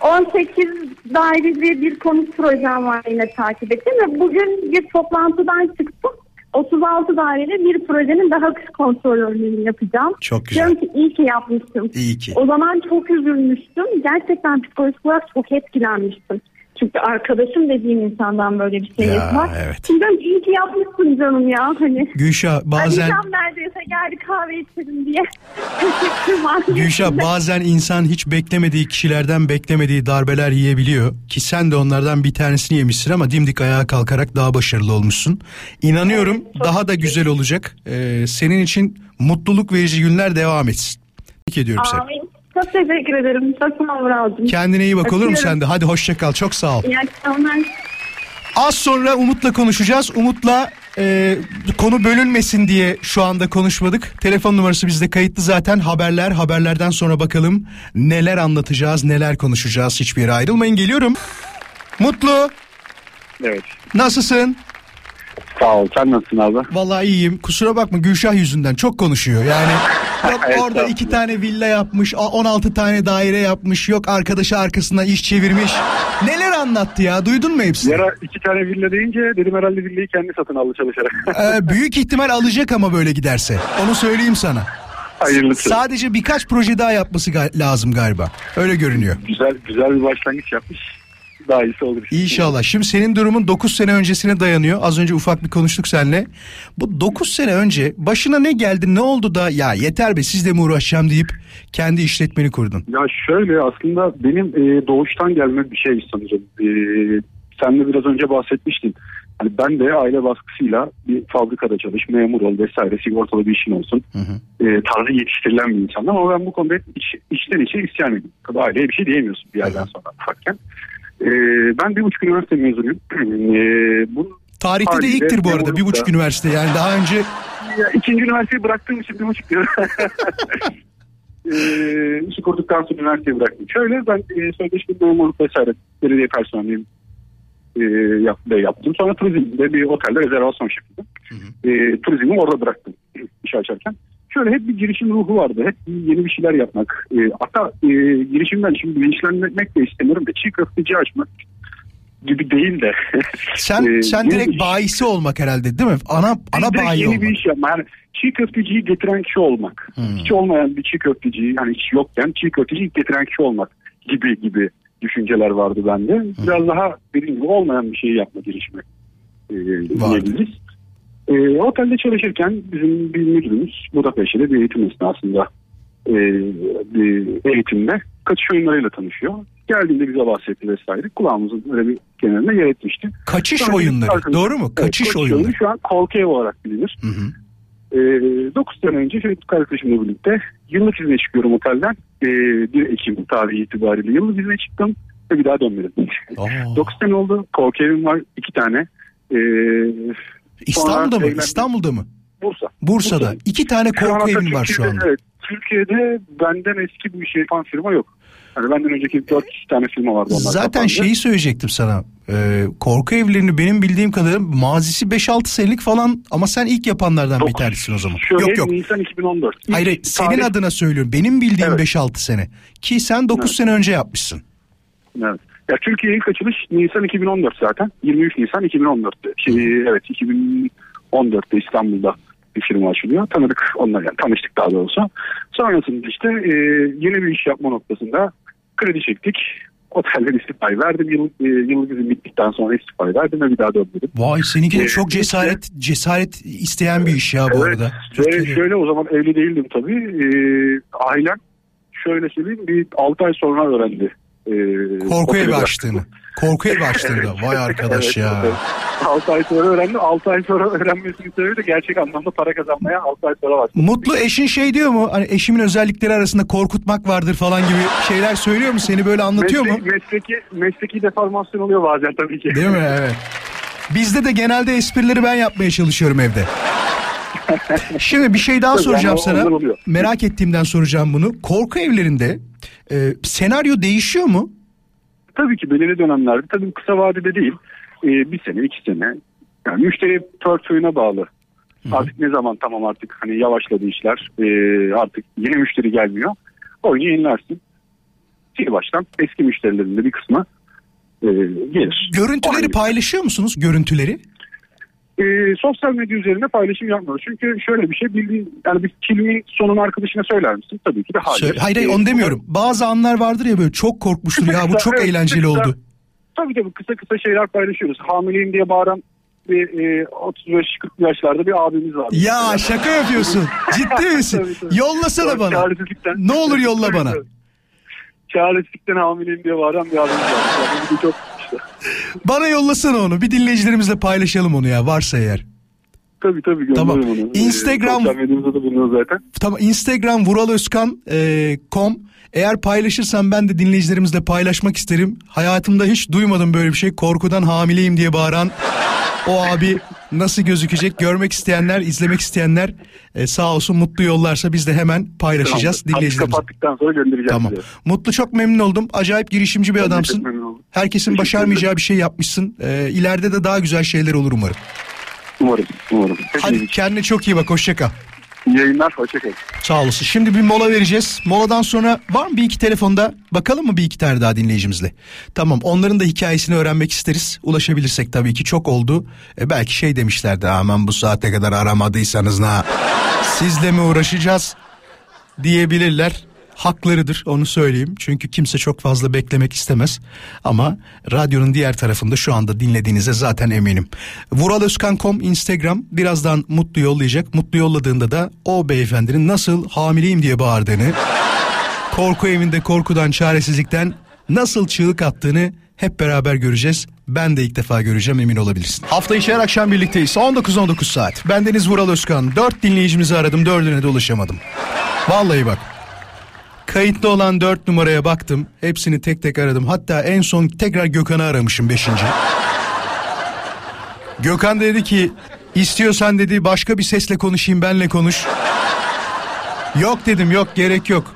18 daireli bir konut projem var yine takip ettim ve bugün bir toplantıdan çıktım. 36 daireli bir projenin daha kısa kontrolörlüğünü yapacağım. Çok güzel. Diyorum ki iyi ki yapmıştım. İyi ki. O zaman çok üzülmüştüm. Gerçekten psikolojik olarak çok etkilenmiştim. Çünkü arkadaşım dediğim insandan böyle bir şey Ya, yapmak. evet. Şimdi iyi ki yapmışsın canım ya. Hani Gülşah bazen Arayacağım neredeyse geldi kahve içelim diye. [LAUGHS] Gülşah bazen insan hiç beklemediği kişilerden beklemediği darbeler yiyebiliyor. Ki sen de onlardan bir tanesini yemişsin ama dimdik ayağa kalkarak daha başarılı olmuşsun. İnanıyorum daha da güzel olacak. Ee, senin için mutluluk verici günler devam etsin. Tebrik ediyorum seni. Çok teşekkür ederim. Çok sağ ol Vuralcığım. Kendine iyi bak olur mu sen de? Hadi hoşça kal. Çok sağ ol. İyi akşamlar. Az sonra Umut'la konuşacağız. Umut'la e, konu bölünmesin diye şu anda konuşmadık. Telefon numarası bizde kayıtlı zaten. Haberler, haberlerden sonra bakalım neler anlatacağız, neler konuşacağız. Hiçbir yere ayrılmayın. Geliyorum. Mutlu, Evet. nasılsın? Sağ ol. Sen nasılsın abi? Vallahi iyiyim. Kusura bakma Gülşah yüzünden çok konuşuyor. Yani yok orada iki tane villa yapmış, a- 16 tane daire yapmış. Yok arkadaşı arkasına iş çevirmiş. Neler anlattı ya? Duydun mu hepsini? Yara iki tane villa deyince dedim herhalde villayı kendi satın aldı çalışarak. [LAUGHS] Ee, büyük ihtimal alacak ama böyle giderse. Onu söyleyeyim sana. Hayırlısı. Sadece birkaç proje daha yapması ga- lazım galiba. Öyle görünüyor. güzel güzel bir başlangıç yapmış. Daha iyisi olur. İnşallah. Şimdi senin durumun 9 sene öncesine dayanıyor. Az önce ufak bir konuştuk seninle. Bu 9 sene önce başına ne geldi ne oldu da ya yeter be sizle mi uğraşacağım deyip kendi işletmeni kurdun. Ya şöyle aslında benim e, doğuştan gelme bir şey sanırım. E, sen de biraz önce bahsetmiştin. Hani ben de aile baskısıyla bir fabrikada çalış, memur ol vesaire sigortalı bir işin olsun. E, tarzı yetiştirilen bir insanım ama ben bu konuda hep iç, içten içe isyan ediyorum. Tabii aileye bir şey diyemiyorsun bir yerden sonra ufakken. E, ben bir buçuk üniversite mezunuyum. [CLEARS THROAT] E, bu Tarihte de ilktir bu arada bir buçuk üniversite. Yani daha önce ya, ikinci üniversiteyi bıraktığım için bir buçuk. Eee [LAUGHS] işi kurduktan sonra üniversiteyi bıraktım. Şöyle ben e, sözleşme memurluk vesaire belediye personeliyim e, yap, yaptım. Sonra turizmde bir otelde rezervasyon şefiydim. E, turizmi orada bıraktım iş açarken. Şöyle hep bir girişim ruhu vardı. Hep yeni bir şeyler yapmak. E, hatta e, girişimden şimdi linçlenmek de istemiyorum da çiğ köfteci açmak gibi değil de. [LAUGHS] sen [LAUGHS] e, sen direkt iş- bayisi olmak herhalde değil mi? Ana ana bayi yeni olmak. bir iş yapma. Yani çiğ köfteciyi getiren kişi olmak. Hiç olmayan bir çiğ köfteciyi yani hiç yokken çiğ köfteciyi getiren kişi olmak gibi gibi düşünceler vardı bende. Biraz daha dediğim gibi olmayan bir şeyi yapma girişimi e, diyebiliriz. E, otelde çalışırken bizim bir müdürümüz Budapeşte'de bir eğitim esnasında e, bir eğitimde kaçış oyunlarıyla tanışıyor. Geldiğinde bize bahsetti vesaire. Kulağımızın öyle bir kenarına yer etmişti. Kaçış Sonra oyunları, arkadaş- doğru mu? Evet, Kaçış oyunları. oyunu Şu an korku ev olarak bilinir. Hı hı. Ee, 9 sene önce çocukluk arkadaşımla birlikte yıllık izne çıkıyorum otelden. Ee, 1 Ekim tarihi itibariyle yıllık izne çıktım ve bir daha dönmedim. [LAUGHS] Oo. 9 sene oldu. Korku evim var. 2 tane. Ee, İstanbul'da mı? İstanbul'da mı? Bursa. Bursa'da. Bursa'da. İki tane korku evin var şu anda. Evet. Türkiye'de benden eski bu işi yapan firma yok. Hani benden önceki 4 tane firma vardı onlar. Zaten kapandı. şeyi söyleyecektim sana. Ee, korku evlerini benim bildiğim kadarıyla mazisi 5-6 senelik falan ama sen ilk yapanlardan bir tanesin o zaman. Şöyle yok yok. Nisan 2014. İlk Hayır hayır, senin tarih- adına söylüyorum. Benim bildiğim Evet. 5-6 sene. Ki sen 9 Evet. sene önce yapmışsın. Evet. Ya Türkiye ilk açılış Nisan 2014 zaten. 23 Nisan 2014'te. Şey, evet 2014'te İstanbul'da bir firma açılıyor. Tanıdık onlar yani tanıştık daha doğrusu. Sonrasında işte e, yeni bir iş yapma noktasında kredi çektik. Otelden istifayı verdim. Yıl, e, yıllık izin bittikten sonra istifayı verdim ve bir daha dönmedim. Vay seninki de Ee, çok cesaret cesaret isteyen bir iş ya bu Evet, arada. Türkiye'de. şöyle o zaman evli değildim tabii. E, ailem şöyle söyleyeyim bir 6 ay sonra öğrendi. E, Korku evi açtığını. Korku evi açtığında. Vay arkadaş Evet, ya. evet. 6 ay sonra öğrendi. 6 ay sonra öğrenmesinin sebebi de gerçek anlamda para kazanmaya 6 ay sonra başladı. Mutlu eşin şey diyor mu? Hani eşimin özellikleri arasında korkutmak vardır falan gibi şeyler söylüyor mu? Seni böyle anlatıyor mu? Meslek- Mesleki, mesleki deformasyon oluyor bazen tabii ki. Değil mi? Evet. Bizde de genelde esprileri ben yapmaya çalışıyorum evde. [LAUGHS] Şimdi bir şey daha soracağım yani sana. Merak ettiğimden soracağım bunu. Korku evlerinde e, senaryo değişiyor mu? Tabii ki belirli dönemlerde tabii kısa vadede değil. Ee, bir sene iki sene. Yani müşteri portföyüne bağlı. Artık ne zaman tamam artık hani yavaşladı işler. Ee, artık yeni müşteri gelmiyor. Oyunu yenilersin. Sil baştan eski müşterilerin de bir kısmı e, gelir. Görüntüleri Aynı. paylaşıyor musunuz? Görüntüleri? E, sosyal medya üzerinde paylaşım yapmıyoruz. Çünkü şöyle bir şey bildiğin yani bir filmi sonunu arkadaşına söyler misin? Tabii ki de hayır. Söyle- hayır hayır onu demiyorum. Bazı anlar vardır ya böyle çok korkmuştur ya bu çok Evet, eğlenceli kısa- oldu. Tabii tabii kısa kısa şeyler paylaşıyoruz. Hamileyim diye bağıran bir e, 35-40 yaşlarda bir abimiz var. Ya şaka yapıyorsun. Ciddi [LAUGHS] misin? Tabii, tabii. Yollasana bana. Çaresizlikten. Ne olur yolla bana. Çaresizlikten hamileyim diye bağıran bir abimiz var. [LAUGHS] Yani çok işte. Bana yollasana onu. Bir dinleyicilerimizle paylaşalım onu ya varsa eğer. Tabii tabii gönderirim Tamam. onu. Instagram- Sosyal medyamızda da bulunuyor zaten. Tamam Instagram vuraloskan.com eğer paylaşırsan ben de dinleyicilerimizle paylaşmak isterim. Hayatımda hiç duymadım böyle bir şey. Korkudan hamileyim diye bağıran o abi nasıl gözükecek görmek isteyenler, izlemek isteyenler e, sağ olsun mutlu yollarsa biz de hemen paylaşacağız Tamam. dinleyicilerimize. Kapattıktan sonra göndereceğim Tamam. size. Mutlu çok memnun oldum. Acayip girişimci bir Ben adamsın. Herkesin başarmayacağı bir şey yapmışsın. Ee, ileride de daha güzel şeyler olur umarım. Umarım. Umarım. Hadi kendine çok iyi bak hoşça kal. Yayınlar. Hoşçakalın. Sağ olasın. Şimdi bir mola vereceğiz. Moladan sonra var mı bir iki telefonda? Bakalım mı bir iki tane daha dinleyicimizle? Tamam onların da hikayesini öğrenmek isteriz. Ulaşabilirsek tabii ki çok oldu. E, belki şey demişlerdi aman bu saate kadar aramadıysanız ne? Sizle mi uğraşacağız? Diyebilirler. Haklarıdır onu söyleyeyim. Çünkü kimse çok fazla beklemek istemez. Ama radyonun diğer tarafında şu anda dinlediğinize zaten eminim. Vuraloskan.com Instagram birazdan Mutlu yollayacak. Mutlu yolladığında da o beyefendinin nasıl hamileyim diye bağırdığını, korku evinde korkudan, çaresizlikten nasıl çığlık attığını hep beraber göreceğiz. Ben de ilk defa göreceğim emin olabilirsin. Hafta içi her akşam birlikteyiz. 19-19 saat. Bendeniz Vural Özkan. Dört dinleyicimizi aradım. Dördüne de ulaşamadım. Vallahi bak. Kayıtlı olan dört numaraya baktım. Hepsini tek tek aradım. Hatta en son tekrar Gökhan'ı aramışım beşinci. Gökhan dedi ki istiyorsan dedi başka bir sesle konuşayım benle konuş. Yok dedim yok gerek yok.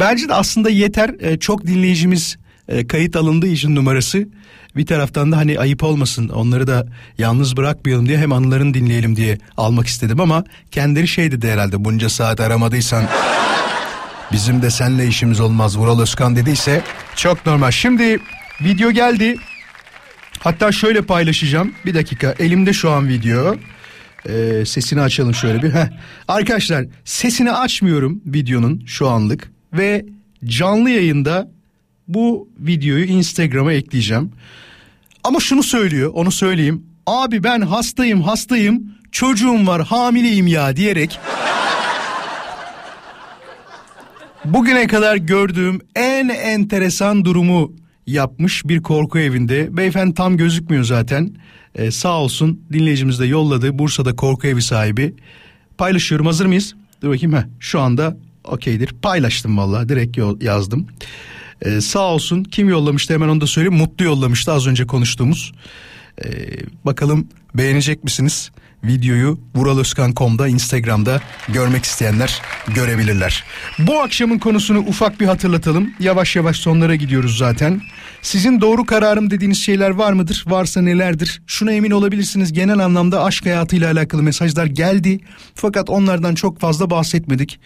Bence de aslında yeter Ee, çok dinleyicimiz e, kayıt alındığı için numarası. Bir taraftan da hani ayıp olmasın onları da yalnız bırakmayalım diye hem anılarını dinleyelim diye almak istedim ama kendileri şey dedi herhalde bunca saat aramadıysan bizim de senle işimiz olmaz Vural Özkan dediyse çok normal. Şimdi video geldi hatta şöyle paylaşacağım bir dakika elimde şu an video. Ee, sesini açalım şöyle bir. Heh. Arkadaşlar sesini açmıyorum videonun şu anlık ve canlı yayında bu videoyu Instagram'a ekleyeceğim. Ama şunu söylüyor onu söyleyeyim. Abi ben hastayım hastayım çocuğum var hamileyim ya diyerek bugüne kadar gördüğüm en enteresan durumu yapmış bir korku evinde. Beyefendi tam gözükmüyor zaten. Ee, sağ olsun dinleyicimiz de yolladı. Bursa'da korku evi sahibi. Paylaşıyorum hazır mıyız? Dur bakayım ha şu anda okeydir. Paylaştım vallahi direkt yazdım. Ee, sağ olsun kim yollamıştı hemen onu da söyleyeyim. Mutlu yollamıştı az önce konuştuğumuz. Ee, bakalım beğenecek misiniz? Videoyu vuraloskan.com'da Instagram'da görmek isteyenler görebilirler. Bu akşamın konusunu ufak bir hatırlatalım. Yavaş yavaş sonlara gidiyoruz zaten. Sizin doğru kararım dediğiniz şeyler var mıdır? Varsa nelerdir? Şuna emin olabilirsiniz. Genel anlamda aşk hayatıyla alakalı mesajlar geldi. Fakat onlardan çok fazla bahsetmedik.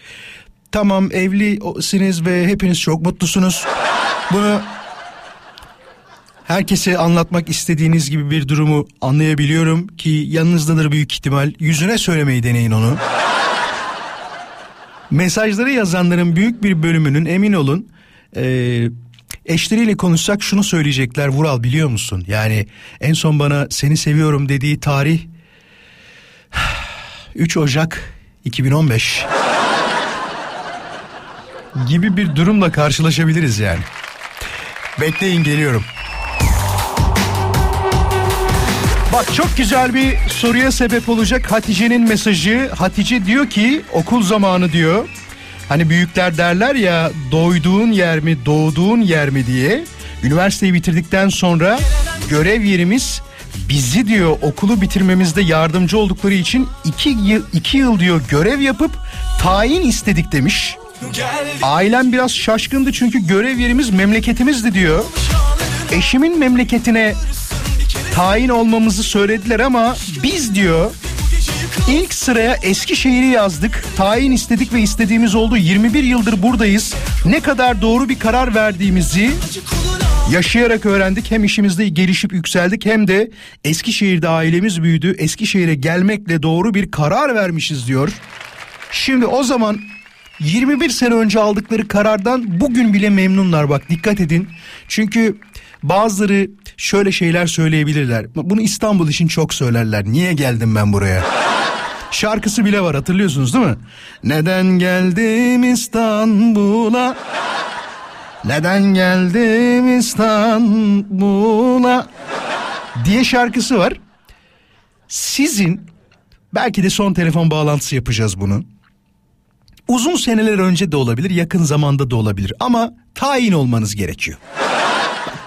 Tamam evlisiniz ve hepiniz çok mutlusunuz. Bunu herkese anlatmak istediğiniz gibi bir durumu anlayabiliyorum ki yanınızdadır büyük ihtimal. Yüzüne söylemeyi deneyin onu. [LAUGHS] Mesajları yazanların büyük bir bölümünün emin olun e, eşleriyle konuşsak şunu söyleyecekler Vural biliyor musun? Yani en son bana seni seviyorum dediği tarih [SIGHS] 3 Ocak 2015 [LAUGHS] gibi bir durumla karşılaşabiliriz yani. Bekleyin geliyorum. Bak çok güzel bir soruya sebep olacak Hatice'nin mesajı. Hatice diyor ki okul zamanı diyor. Hani büyükler derler ya doyduğun yer mi doğduğun yer mi diye. Üniversiteyi bitirdikten sonra görev yerimiz bizi diyor okulu bitirmemizde yardımcı oldukları için iki yıl, iki yıl diyor görev yapıp tayin istedik demiş. Ailem biraz şaşkındı çünkü görev yerimiz memleketimizdi diyor. Eşimin memleketine tayin olmamızı söylediler ama biz diyor ilk sıraya Eskişehir'i yazdık. Tayin istedik ve istediğimiz oldu. 21 yıldır buradayız. Ne kadar doğru bir karar verdiğimizi Yaşayarak öğrendik hem işimizde gelişip yükseldik hem de Eskişehir'de ailemiz büyüdü. Eskişehir'e gelmekle doğru bir karar vermişiz diyor. Şimdi o zaman 21 sene önce aldıkları karardan bugün bile memnunlar bak dikkat edin. Çünkü bazıları şöyle şeyler söyleyebilirler. Bunu İstanbul için çok söylerler. Niye geldim ben buraya? Şarkısı bile var hatırlıyorsunuz değil mi? Neden geldim İstanbul'a? Neden geldim İstanbul'a? diye şarkısı var. Sizin belki de son telefon bağlantısı yapacağız bunu. Uzun seneler önce de olabilir, yakın zamanda da olabilir ama tayin olmanız gerekiyor.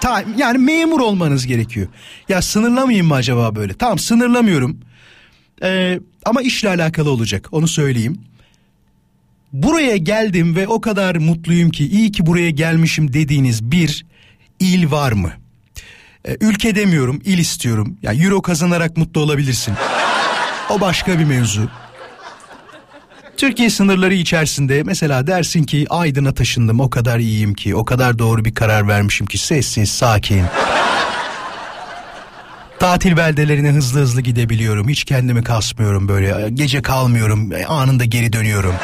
Ta, yani memur olmanız gerekiyor. Ya sınırlamayayım mı acaba böyle? Tamam sınırlamıyorum. Ee, ama işle alakalı olacak onu söyleyeyim. Buraya geldim ve o kadar mutluyum ki iyi ki buraya gelmişim dediğiniz bir il var mı? Ee, ülke demiyorum il istiyorum. Ya yani euro kazanarak mutlu olabilirsin. O başka bir mevzu. Türkiye sınırları içerisinde mesela dersin ki Aydın'a taşındım o kadar iyiyim ki o kadar doğru bir karar vermişim ki sessiz sakin. Tatil beldelerine hızlı hızlı gidebiliyorum hiç kendimi kasmıyorum böyle gece kalmıyorum anında geri dönüyorum.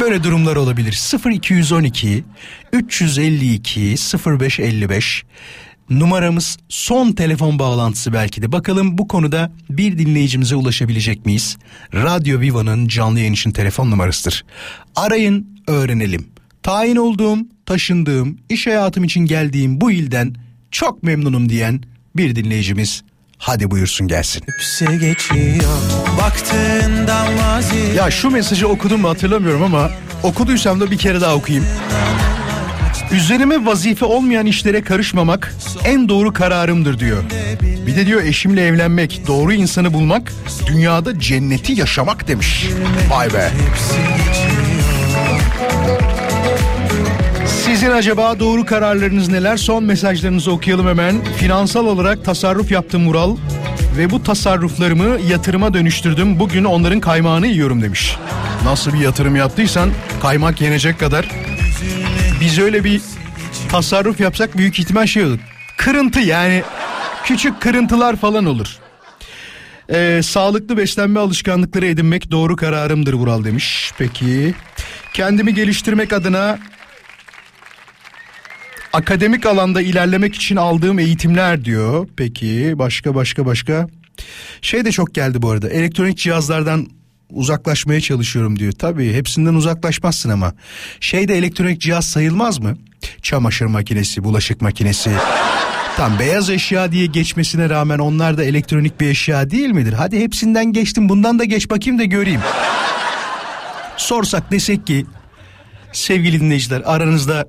Böyle durumlar olabilir 0212 352 0555 numaramız son telefon bağlantısı belki de. Bakalım bu konuda bir dinleyicimize ulaşabilecek miyiz? Radyo Viva'nın canlı yayın için telefon numarasıdır. Arayın öğrenelim. Tayin olduğum, taşındığım, iş hayatım için geldiğim bu ilden çok memnunum diyen bir dinleyicimiz Hadi buyursun gelsin. Ya şu mesajı okudum mu hatırlamıyorum ama okuduysam da bir kere daha okuyayım. Üzerime vazife olmayan işlere karışmamak en doğru kararımdır diyor. Bir de diyor eşimle evlenmek, doğru insanı bulmak, dünyada cenneti yaşamak demiş. Vay be. Sizin acaba doğru kararlarınız neler? Son mesajlarınızı okuyalım hemen. Finansal olarak tasarruf yaptım Mural ve bu tasarruflarımı yatırıma dönüştürdüm. Bugün onların kaymağını yiyorum demiş. Nasıl bir yatırım yaptıysan kaymak yenecek kadar. Biz öyle bir tasarruf yapsak büyük ihtimal şey olur. Kırıntı yani küçük kırıntılar falan olur. Ee, sağlıklı beslenme alışkanlıkları edinmek doğru kararımdır Vural demiş. Peki kendimi geliştirmek adına akademik alanda ilerlemek için aldığım eğitimler diyor. Peki başka başka başka. Şey de çok geldi bu arada. Elektronik cihazlardan uzaklaşmaya çalışıyorum diyor. Tabii hepsinden uzaklaşmazsın ama. Şey de elektronik cihaz sayılmaz mı? Çamaşır makinesi, bulaşık makinesi. Tam beyaz eşya diye geçmesine rağmen onlar da elektronik bir eşya değil midir? Hadi hepsinden geçtim bundan da geç bakayım da göreyim. Sorsak desek ki sevgili dinleyiciler aranızda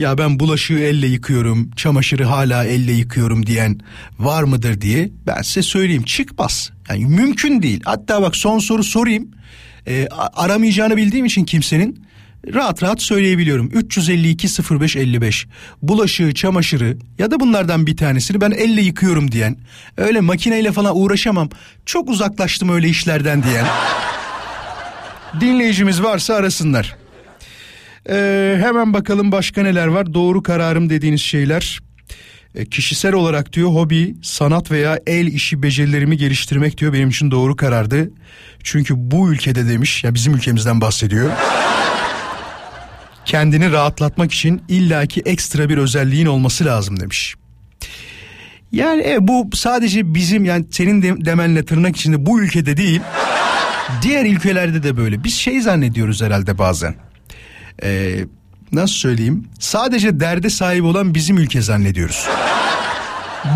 ya ben bulaşığı elle yıkıyorum, çamaşırı hala elle yıkıyorum diyen var mıdır diye ben size söyleyeyim çıkmaz. Yani mümkün değil. Hatta bak son soru sorayım. E, aramayacağını bildiğim için kimsenin rahat rahat söyleyebiliyorum. 352 05 55 bulaşığı, çamaşırı ya da bunlardan bir tanesini ben elle yıkıyorum diyen, öyle makineyle falan uğraşamam. Çok uzaklaştım öyle işlerden diyen. [LAUGHS] Dinleyicimiz varsa arasınlar. Ee, hemen bakalım başka neler var. Doğru kararım dediğiniz şeyler. E, kişisel olarak diyor hobi, sanat veya el işi becerilerimi geliştirmek diyor benim için doğru karardı. Çünkü bu ülkede demiş ya bizim ülkemizden bahsediyor. Kendini rahatlatmak için illaki ekstra bir özelliğin olması lazım demiş. Yani e, bu sadece bizim yani senin de, demenle tırnak içinde bu ülkede değil. Diğer ülkelerde de böyle. Biz şey zannediyoruz herhalde bazen e, nasıl söyleyeyim sadece derde sahip olan bizim ülke zannediyoruz.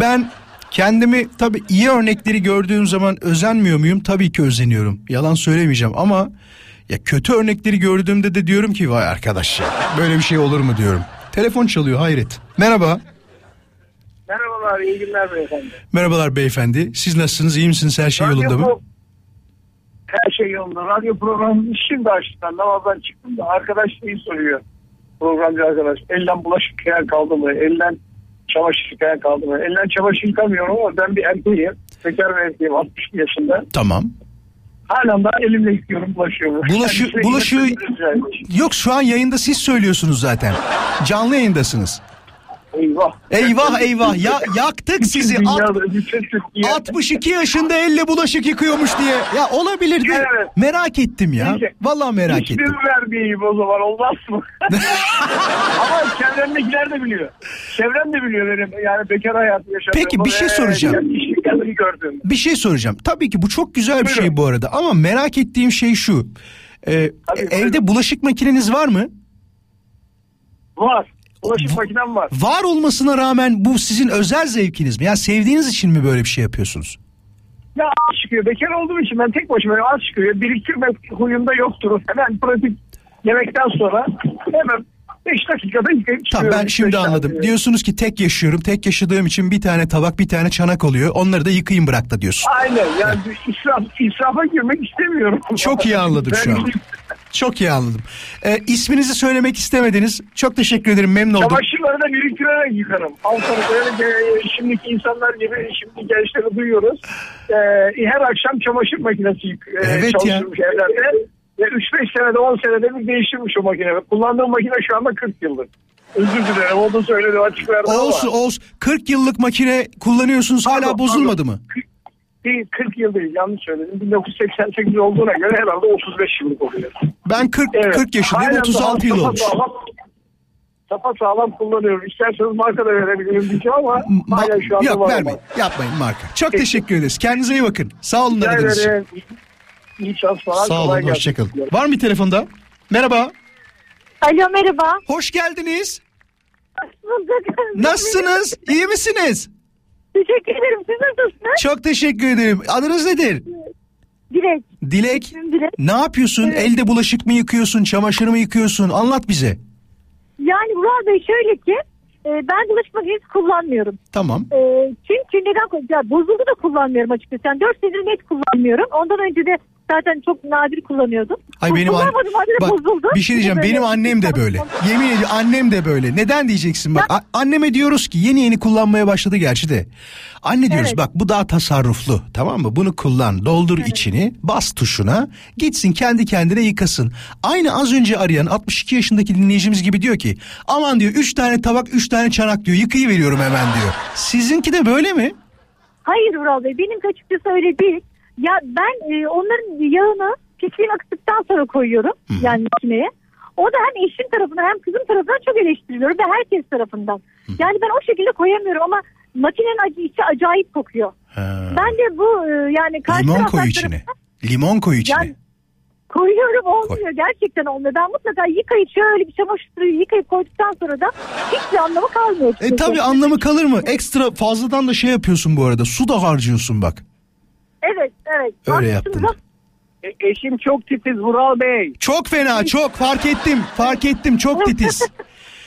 Ben kendimi tabii iyi örnekleri gördüğüm zaman özenmiyor muyum? Tabii ki özeniyorum. Yalan söylemeyeceğim ama ya kötü örnekleri gördüğümde de diyorum ki vay arkadaş ya böyle bir şey olur mu diyorum. Telefon çalıyor hayret. Merhaba. Merhabalar iyi günler beyefendi. Merhabalar beyefendi. Siz nasılsınız? İyi misiniz? Her şey Radyo yolunda mı? Her şey yolunda. Radyo programını şimdi açtım. Namazdan çıktım da arkadaş şeyi soruyor. Programcı arkadaş. Elden bulaşık yıkayan kaldı mı? Elden çamaşır yıkayan kaldı mı? Elden çamaşır yıkamıyorum ama ben bir erkeğim. Bekar bir erkeğim 60 yaşında. Tamam. Halen daha elimle yıkıyorum bulaşığımı. [LAUGHS] Bulaşı, Yani bulaşığı sürekli- yok şu an yayında siz söylüyorsunuz zaten. Canlı yayındasınız. Eyvah. Eyvah eyvah ya yaktık sizi. At- Dünyada bütün Türkiye. 62 yaşında elle bulaşık yıkıyormuş diye. Ya olabilirdi. Evet. Merak ettim ya. Peki. Vallahi merak İsmini ettim. vermeyeyim o zaman olmaz mı? [LAUGHS] Ama çevremdekiler de biliyor. Çevrem de biliyor benim yani bekar hayatı yaşadığımı. Peki, bir şey soracağım. gördüğümü. Bir şey soracağım. Tabii ki bu çok güzel bir şey bu arada ama merak ettiğim şey şu. Ee, evde bulaşık makineniz var mı? Var. Bulaşık makinem var. Var olmasına rağmen bu sizin özel zevkiniz mi? Yani sevdiğiniz için mi böyle bir şey yapıyorsunuz? Ya az çıkıyor. Bekar olduğum için ben tek başıma az çıkıyor. Biriktirmek huyumda yoktur. Hemen pratik yemekten sonra hemen 5 dakikada yıkayıp Tamam ben şimdi anladım. dakika. Diyorsunuz ki tek yaşıyorum. Tek yaşadığım için bir tane tabak bir tane çanak oluyor. Onları da yıkayın bırak da diyorsun. Aynen yani israf, israfa girmek istemiyorum. Çok iyi anladım şu an. Çok iyi anladım. Ee, isminizi söylemek istemediniz. Çok teşekkür ederim. Memnun oldum. Çamaşırları da biriktirerek yıkarım. Böyle e, şimdiki insanlar gibi şimdi gençleri duyuyoruz. E, her akşam çamaşır makinesi yık, e, Evet ya. çalıştırmış evlerde. Ve 3-5 senede 10 senede bir değiştirmiş o makine. Kullandığım makine şu anda 40 yıldır. Özür dilerim onu söyledim açık verdim Olsun ama. olsun. 40 yıllık makine kullanıyorsunuz hala Pardon, bozulmadı mı? Değil 40 yıl değil yanlış söyledim. 1988 olduğuna göre herhalde 35 yıllık oluyor. Ben 40 40 yaşındayım Halen 36 yıl olmuş. Sağlam, sapa sağlam kullanıyorum. İsterseniz marka da verebilirim diyeceğim ama hala şu anda Yok var vermeyin. ama. Yapmayın marka. Çok teşekkür ederiz. Kendinize iyi bakın. Sağ olun aradığınız için. İyi çalışmalar. Sağ kolay olun. gelsin. Hoşçakalın. Var mı bir telefonda? Merhaba. Alo merhaba. Hoş geldiniz. Bulduk. Nasılsınız? İyi misiniz? Teşekkür ederim. Siz nasılsınız? Çok teşekkür ederim. Adınız nedir? Dilek. Dilek. Dilek. Ne yapıyorsun? Elde bulaşık mı yıkıyorsun? Çamaşır mı yıkıyorsun? Anlat bize. Yani Vural Bey şöyle ki e, ben bulaşık makinesi kullanmıyorum. Tamam. E, çünkü neden ya bozuldu da kullanmıyorum açıkçası. Yani 4 senedir net kullanmıyorum. Ondan önce de zaten çok nadir kullanıyordum. Ay benim an- bak bozuldu. bir şey diyeceğim Böyle- benim annem de böyle. Yemin ediyorum annem de böyle. Neden diyeceksin bak. a- anneme diyoruz ki yeni yeni kullanmaya başladı gerçi de. Anne diyoruz Evet. bak bu daha tasarruflu tamam mı? Bunu kullan doldur içini bas tuşuna gitsin kendi kendine yıkasın. Aynı az önce arayan 62 yaşındaki dinleyicimiz gibi diyor ki aman diyor 3 tane tabak 3 tane çanak diyor yıkayıveriyorum hemen diyor. Sizinki de böyle mi? Hayır Vural Bey benim açıkçası öyle değil. Ya ben e, onların yağını pisliğini akıttıktan sonra koyuyorum yani makineye. O da hem eşim tarafından hem kızım tarafından çok eleştiriliyorum ve herkes tarafından. Yani ben o şekilde koyamıyorum ama makinenin acı, içi acayip kokuyor. Ben de bu e, yani karşı Limon koy içine. Limon koy içine. Yani koyuyorum olmuyor gerçekten olmuyor. Ben mutlaka yıkayıp şöyle bir çamaşır suyu yıkayıp koyduktan sonra da hiçbir anlamı kalmıyor. E tabi anlamı kalır mı? Ekstra fazladan da şey yapıyorsun bu arada. Su da harcıyorsun bak. Evet. Öyle yaptın. E, eşim çok titiz Vural Bey. Çok fena çok fark ettim. Fark ettim çok titiz.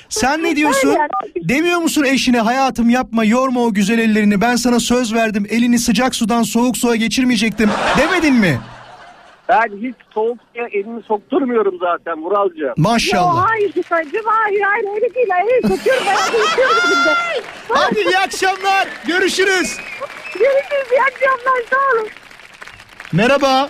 Sen ne diyorsun? Demiyor musun eşine hayatım yapma yorma o güzel ellerini ben sana söz verdim elini sıcak sudan soğuk suya geçirmeyecektim demedin mi? Ben hiç soğuk suya elimi sokturmuyorum zaten Vuralcığım. Yo, Maşallah. hayır Gülsay'cığım hayır hayır öyle değil. Hayır sokuyorum ben elimde. Hadi iyi akşamlar görüşürüz. Görüşürüz iyi akşamlar sağ olun. Merhaba.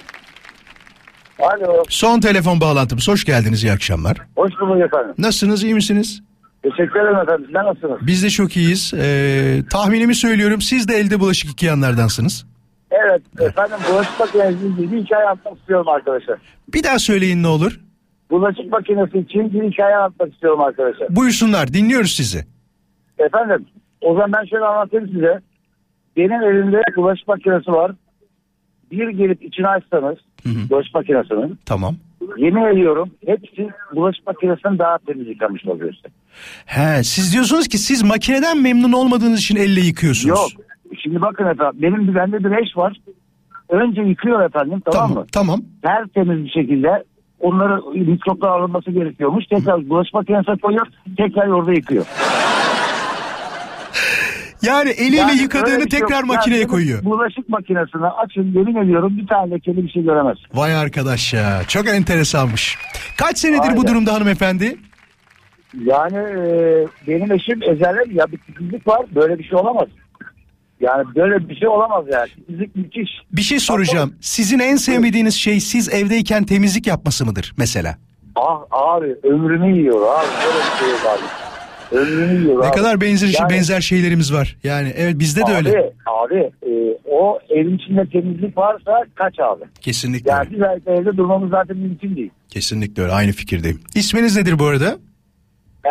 Alo. Son telefon bağlantımız hoş geldiniz iyi akşamlar. Hoş bulduk efendim. Nasılsınız iyi misiniz? Teşekkür ederim efendim. Sizler nasılsınız? Biz de çok iyiyiz. Ee, tahminimi söylüyorum siz de elde bulaşık yıkayanlardansınız. Evet, efendim bulaşık makinesi için hikaye anlatmak istiyorum arkadaşlar. Bir daha söyleyin ne olur. Bulaşık makinesi için bir hikaye anlatmak istiyorum arkadaşlar. Buyursunlar dinliyoruz sizi. Efendim o zaman ben şöyle anlatayım size. Benim elimde bulaşık makinesi var. Bir gelip içini açsanız bulaşık makinesinin Tamam. yemin ediyorum hepsi bulaşık makinesinin daha temiz yıkamış oluyor. size. He, siz diyorsunuz ki siz makineden memnun olmadığınız için elle yıkıyorsunuz. Yok. Şimdi bakın efendim benim bir bende bir eş var. Önce yıkıyor efendim tamam, Tamam, mı? tamam. Tertemiz bir şekilde onları mikroplar alınması gerekiyormuş. Tekrar bulaşık makinesine koyuyor. Tekrar orada yıkıyor. Yani eliyle Yani yıkadığını şey tekrar yok. makineye Yani koyuyor. Bulaşık makinesini açın yemin ediyorum bir tane lekeli bir şey göremez. Vay arkadaş ya. Çok enteresanmış. Kaç senedir bu Aynen. durumda hanımefendi? Yani e, benim eşim ezelem ya bir titizlik var böyle bir şey olamaz. Yani böyle bir şey olamaz yani. Titizlik müthiş. Bir şey soracağım. Sizin en sevmediğiniz şey siz evdeyken temizlik yapması mıdır mesela? Ah abi ömrünü yiyor abi. Böyle bir şey abi. Ömrünü yiyor Ne abi. kadar benzer Yani- benzer şeylerimiz var. Yani evet bizde de abi, öyle. Abi e, o evin içinde temizlik varsa kaç abi? Kesinlikle Yani biz evde durmamız zaten mümkün değil. Kesinlikle öyle. Aynı fikirdeyim. İsminiz nedir bu arada?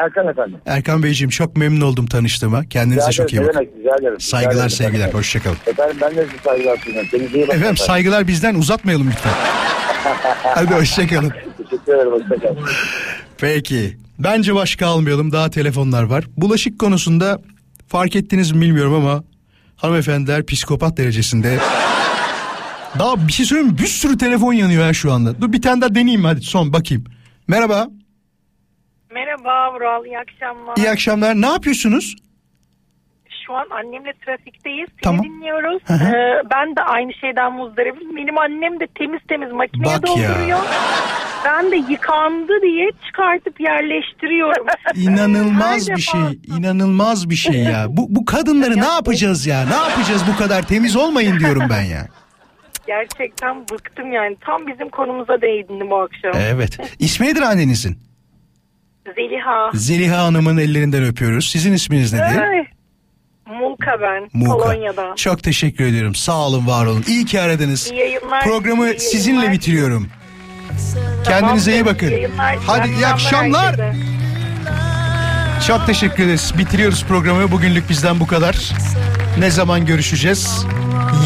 Erkan efendim. Erkan Beyciğim çok memnun oldum tanıştığıma. Kendinize Rica çok iyi bakın. demek, rica ederim, rica Saygılar ederim sevgiler. efendim. Hoşçakalın. Efendim ben de size saygılar sunuyorum. Kendinize iyi bakın. Efendim saygılar bizden uzatmayalım lütfen. [LAUGHS] Hadi hoşçakalın. Teşekkür ederim. Hoşçakalın. Peki. Bence başka almayalım. Daha telefonlar var. Bulaşık konusunda fark ettiniz mi bilmiyorum ama hanımefendiler psikopat derecesinde. [LAUGHS] Daha bir şey söyleyeyim mi? Bir sürü telefon yanıyor ya şu anda. Dur bir tane daha deneyeyim hadi son bakayım. Merhaba. Merhaba Vural, iyi akşamlar. İyi akşamlar. Ne yapıyorsunuz? Şu an annemle trafikteyiz. Seni Tamam. dinliyoruz. Hı hı. Ee, ben de aynı şeyden muzdaribim. Benim annem de temiz temiz makineye Bak ya. dolduruyor. Ben de yıkandı diye çıkartıp yerleştiriyorum. [LAUGHS] İnanılmaz bir şey. İnanılmaz bir şey ya. Bu, bu kadınları ne yapacağız ya? Ne yapacağız bu kadar temiz olmayın diyorum ben ya. Gerçekten bıktım yani. Tam bizim konumuza değindin bu akşam. Evet. İsmi nedir annenizin? Zeliha. Zeliha Hanım'ın ellerinden öpüyoruz. Sizin isminiz nedir? Ay, Mulka ben. Muka. Polonya'da. Çok teşekkür ediyorum. Sağ olun, var olun. İyi ki aradınız. İyi yayınlar. Programı iyi sizinle yayınlar. bitiriyorum. Tamam, Kendinize iyi iyi bakın. yayınlar. Hadi iyi akşamlar. herkese. Çok teşekkür ederiz. Bitiriyoruz programı. Bugünlük bizden bu kadar. Ne zaman görüşeceğiz?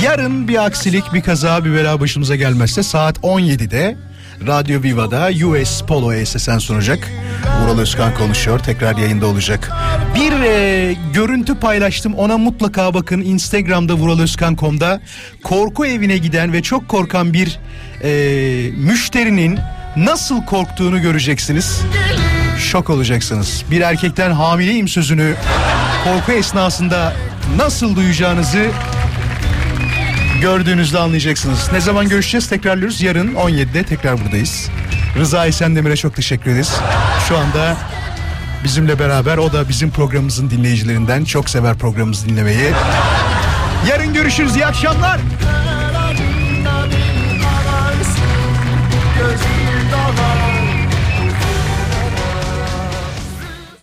Yarın bir aksilik, bir kaza, bir bela başımıza gelmezse saat 17'de Radyo Viva'da US Polo SSN sunacak. Vural Özkan konuşuyor. Tekrar yayında olacak. Bir e, görüntü paylaştım. Ona mutlaka bakın. Instagram'da vuralozkan.com'da korku evine giden ve çok korkan bir e, müşterinin nasıl korktuğunu göreceksiniz. Şok olacaksınız. Bir erkekten hamileyim sözünü korku esnasında nasıl duyacağınızı gördüğünüzde anlayacaksınız. Ne zaman görüşeceğiz tekrarlıyoruz. Yarın 17'de tekrar buradayız. Rıza Esendemir'e çok teşekkür ederiz. Şu anda bizimle beraber o da bizim programımızın dinleyicilerinden çok sever programımızı dinlemeyi. Yarın görüşürüz. İyi akşamlar. Gözlerim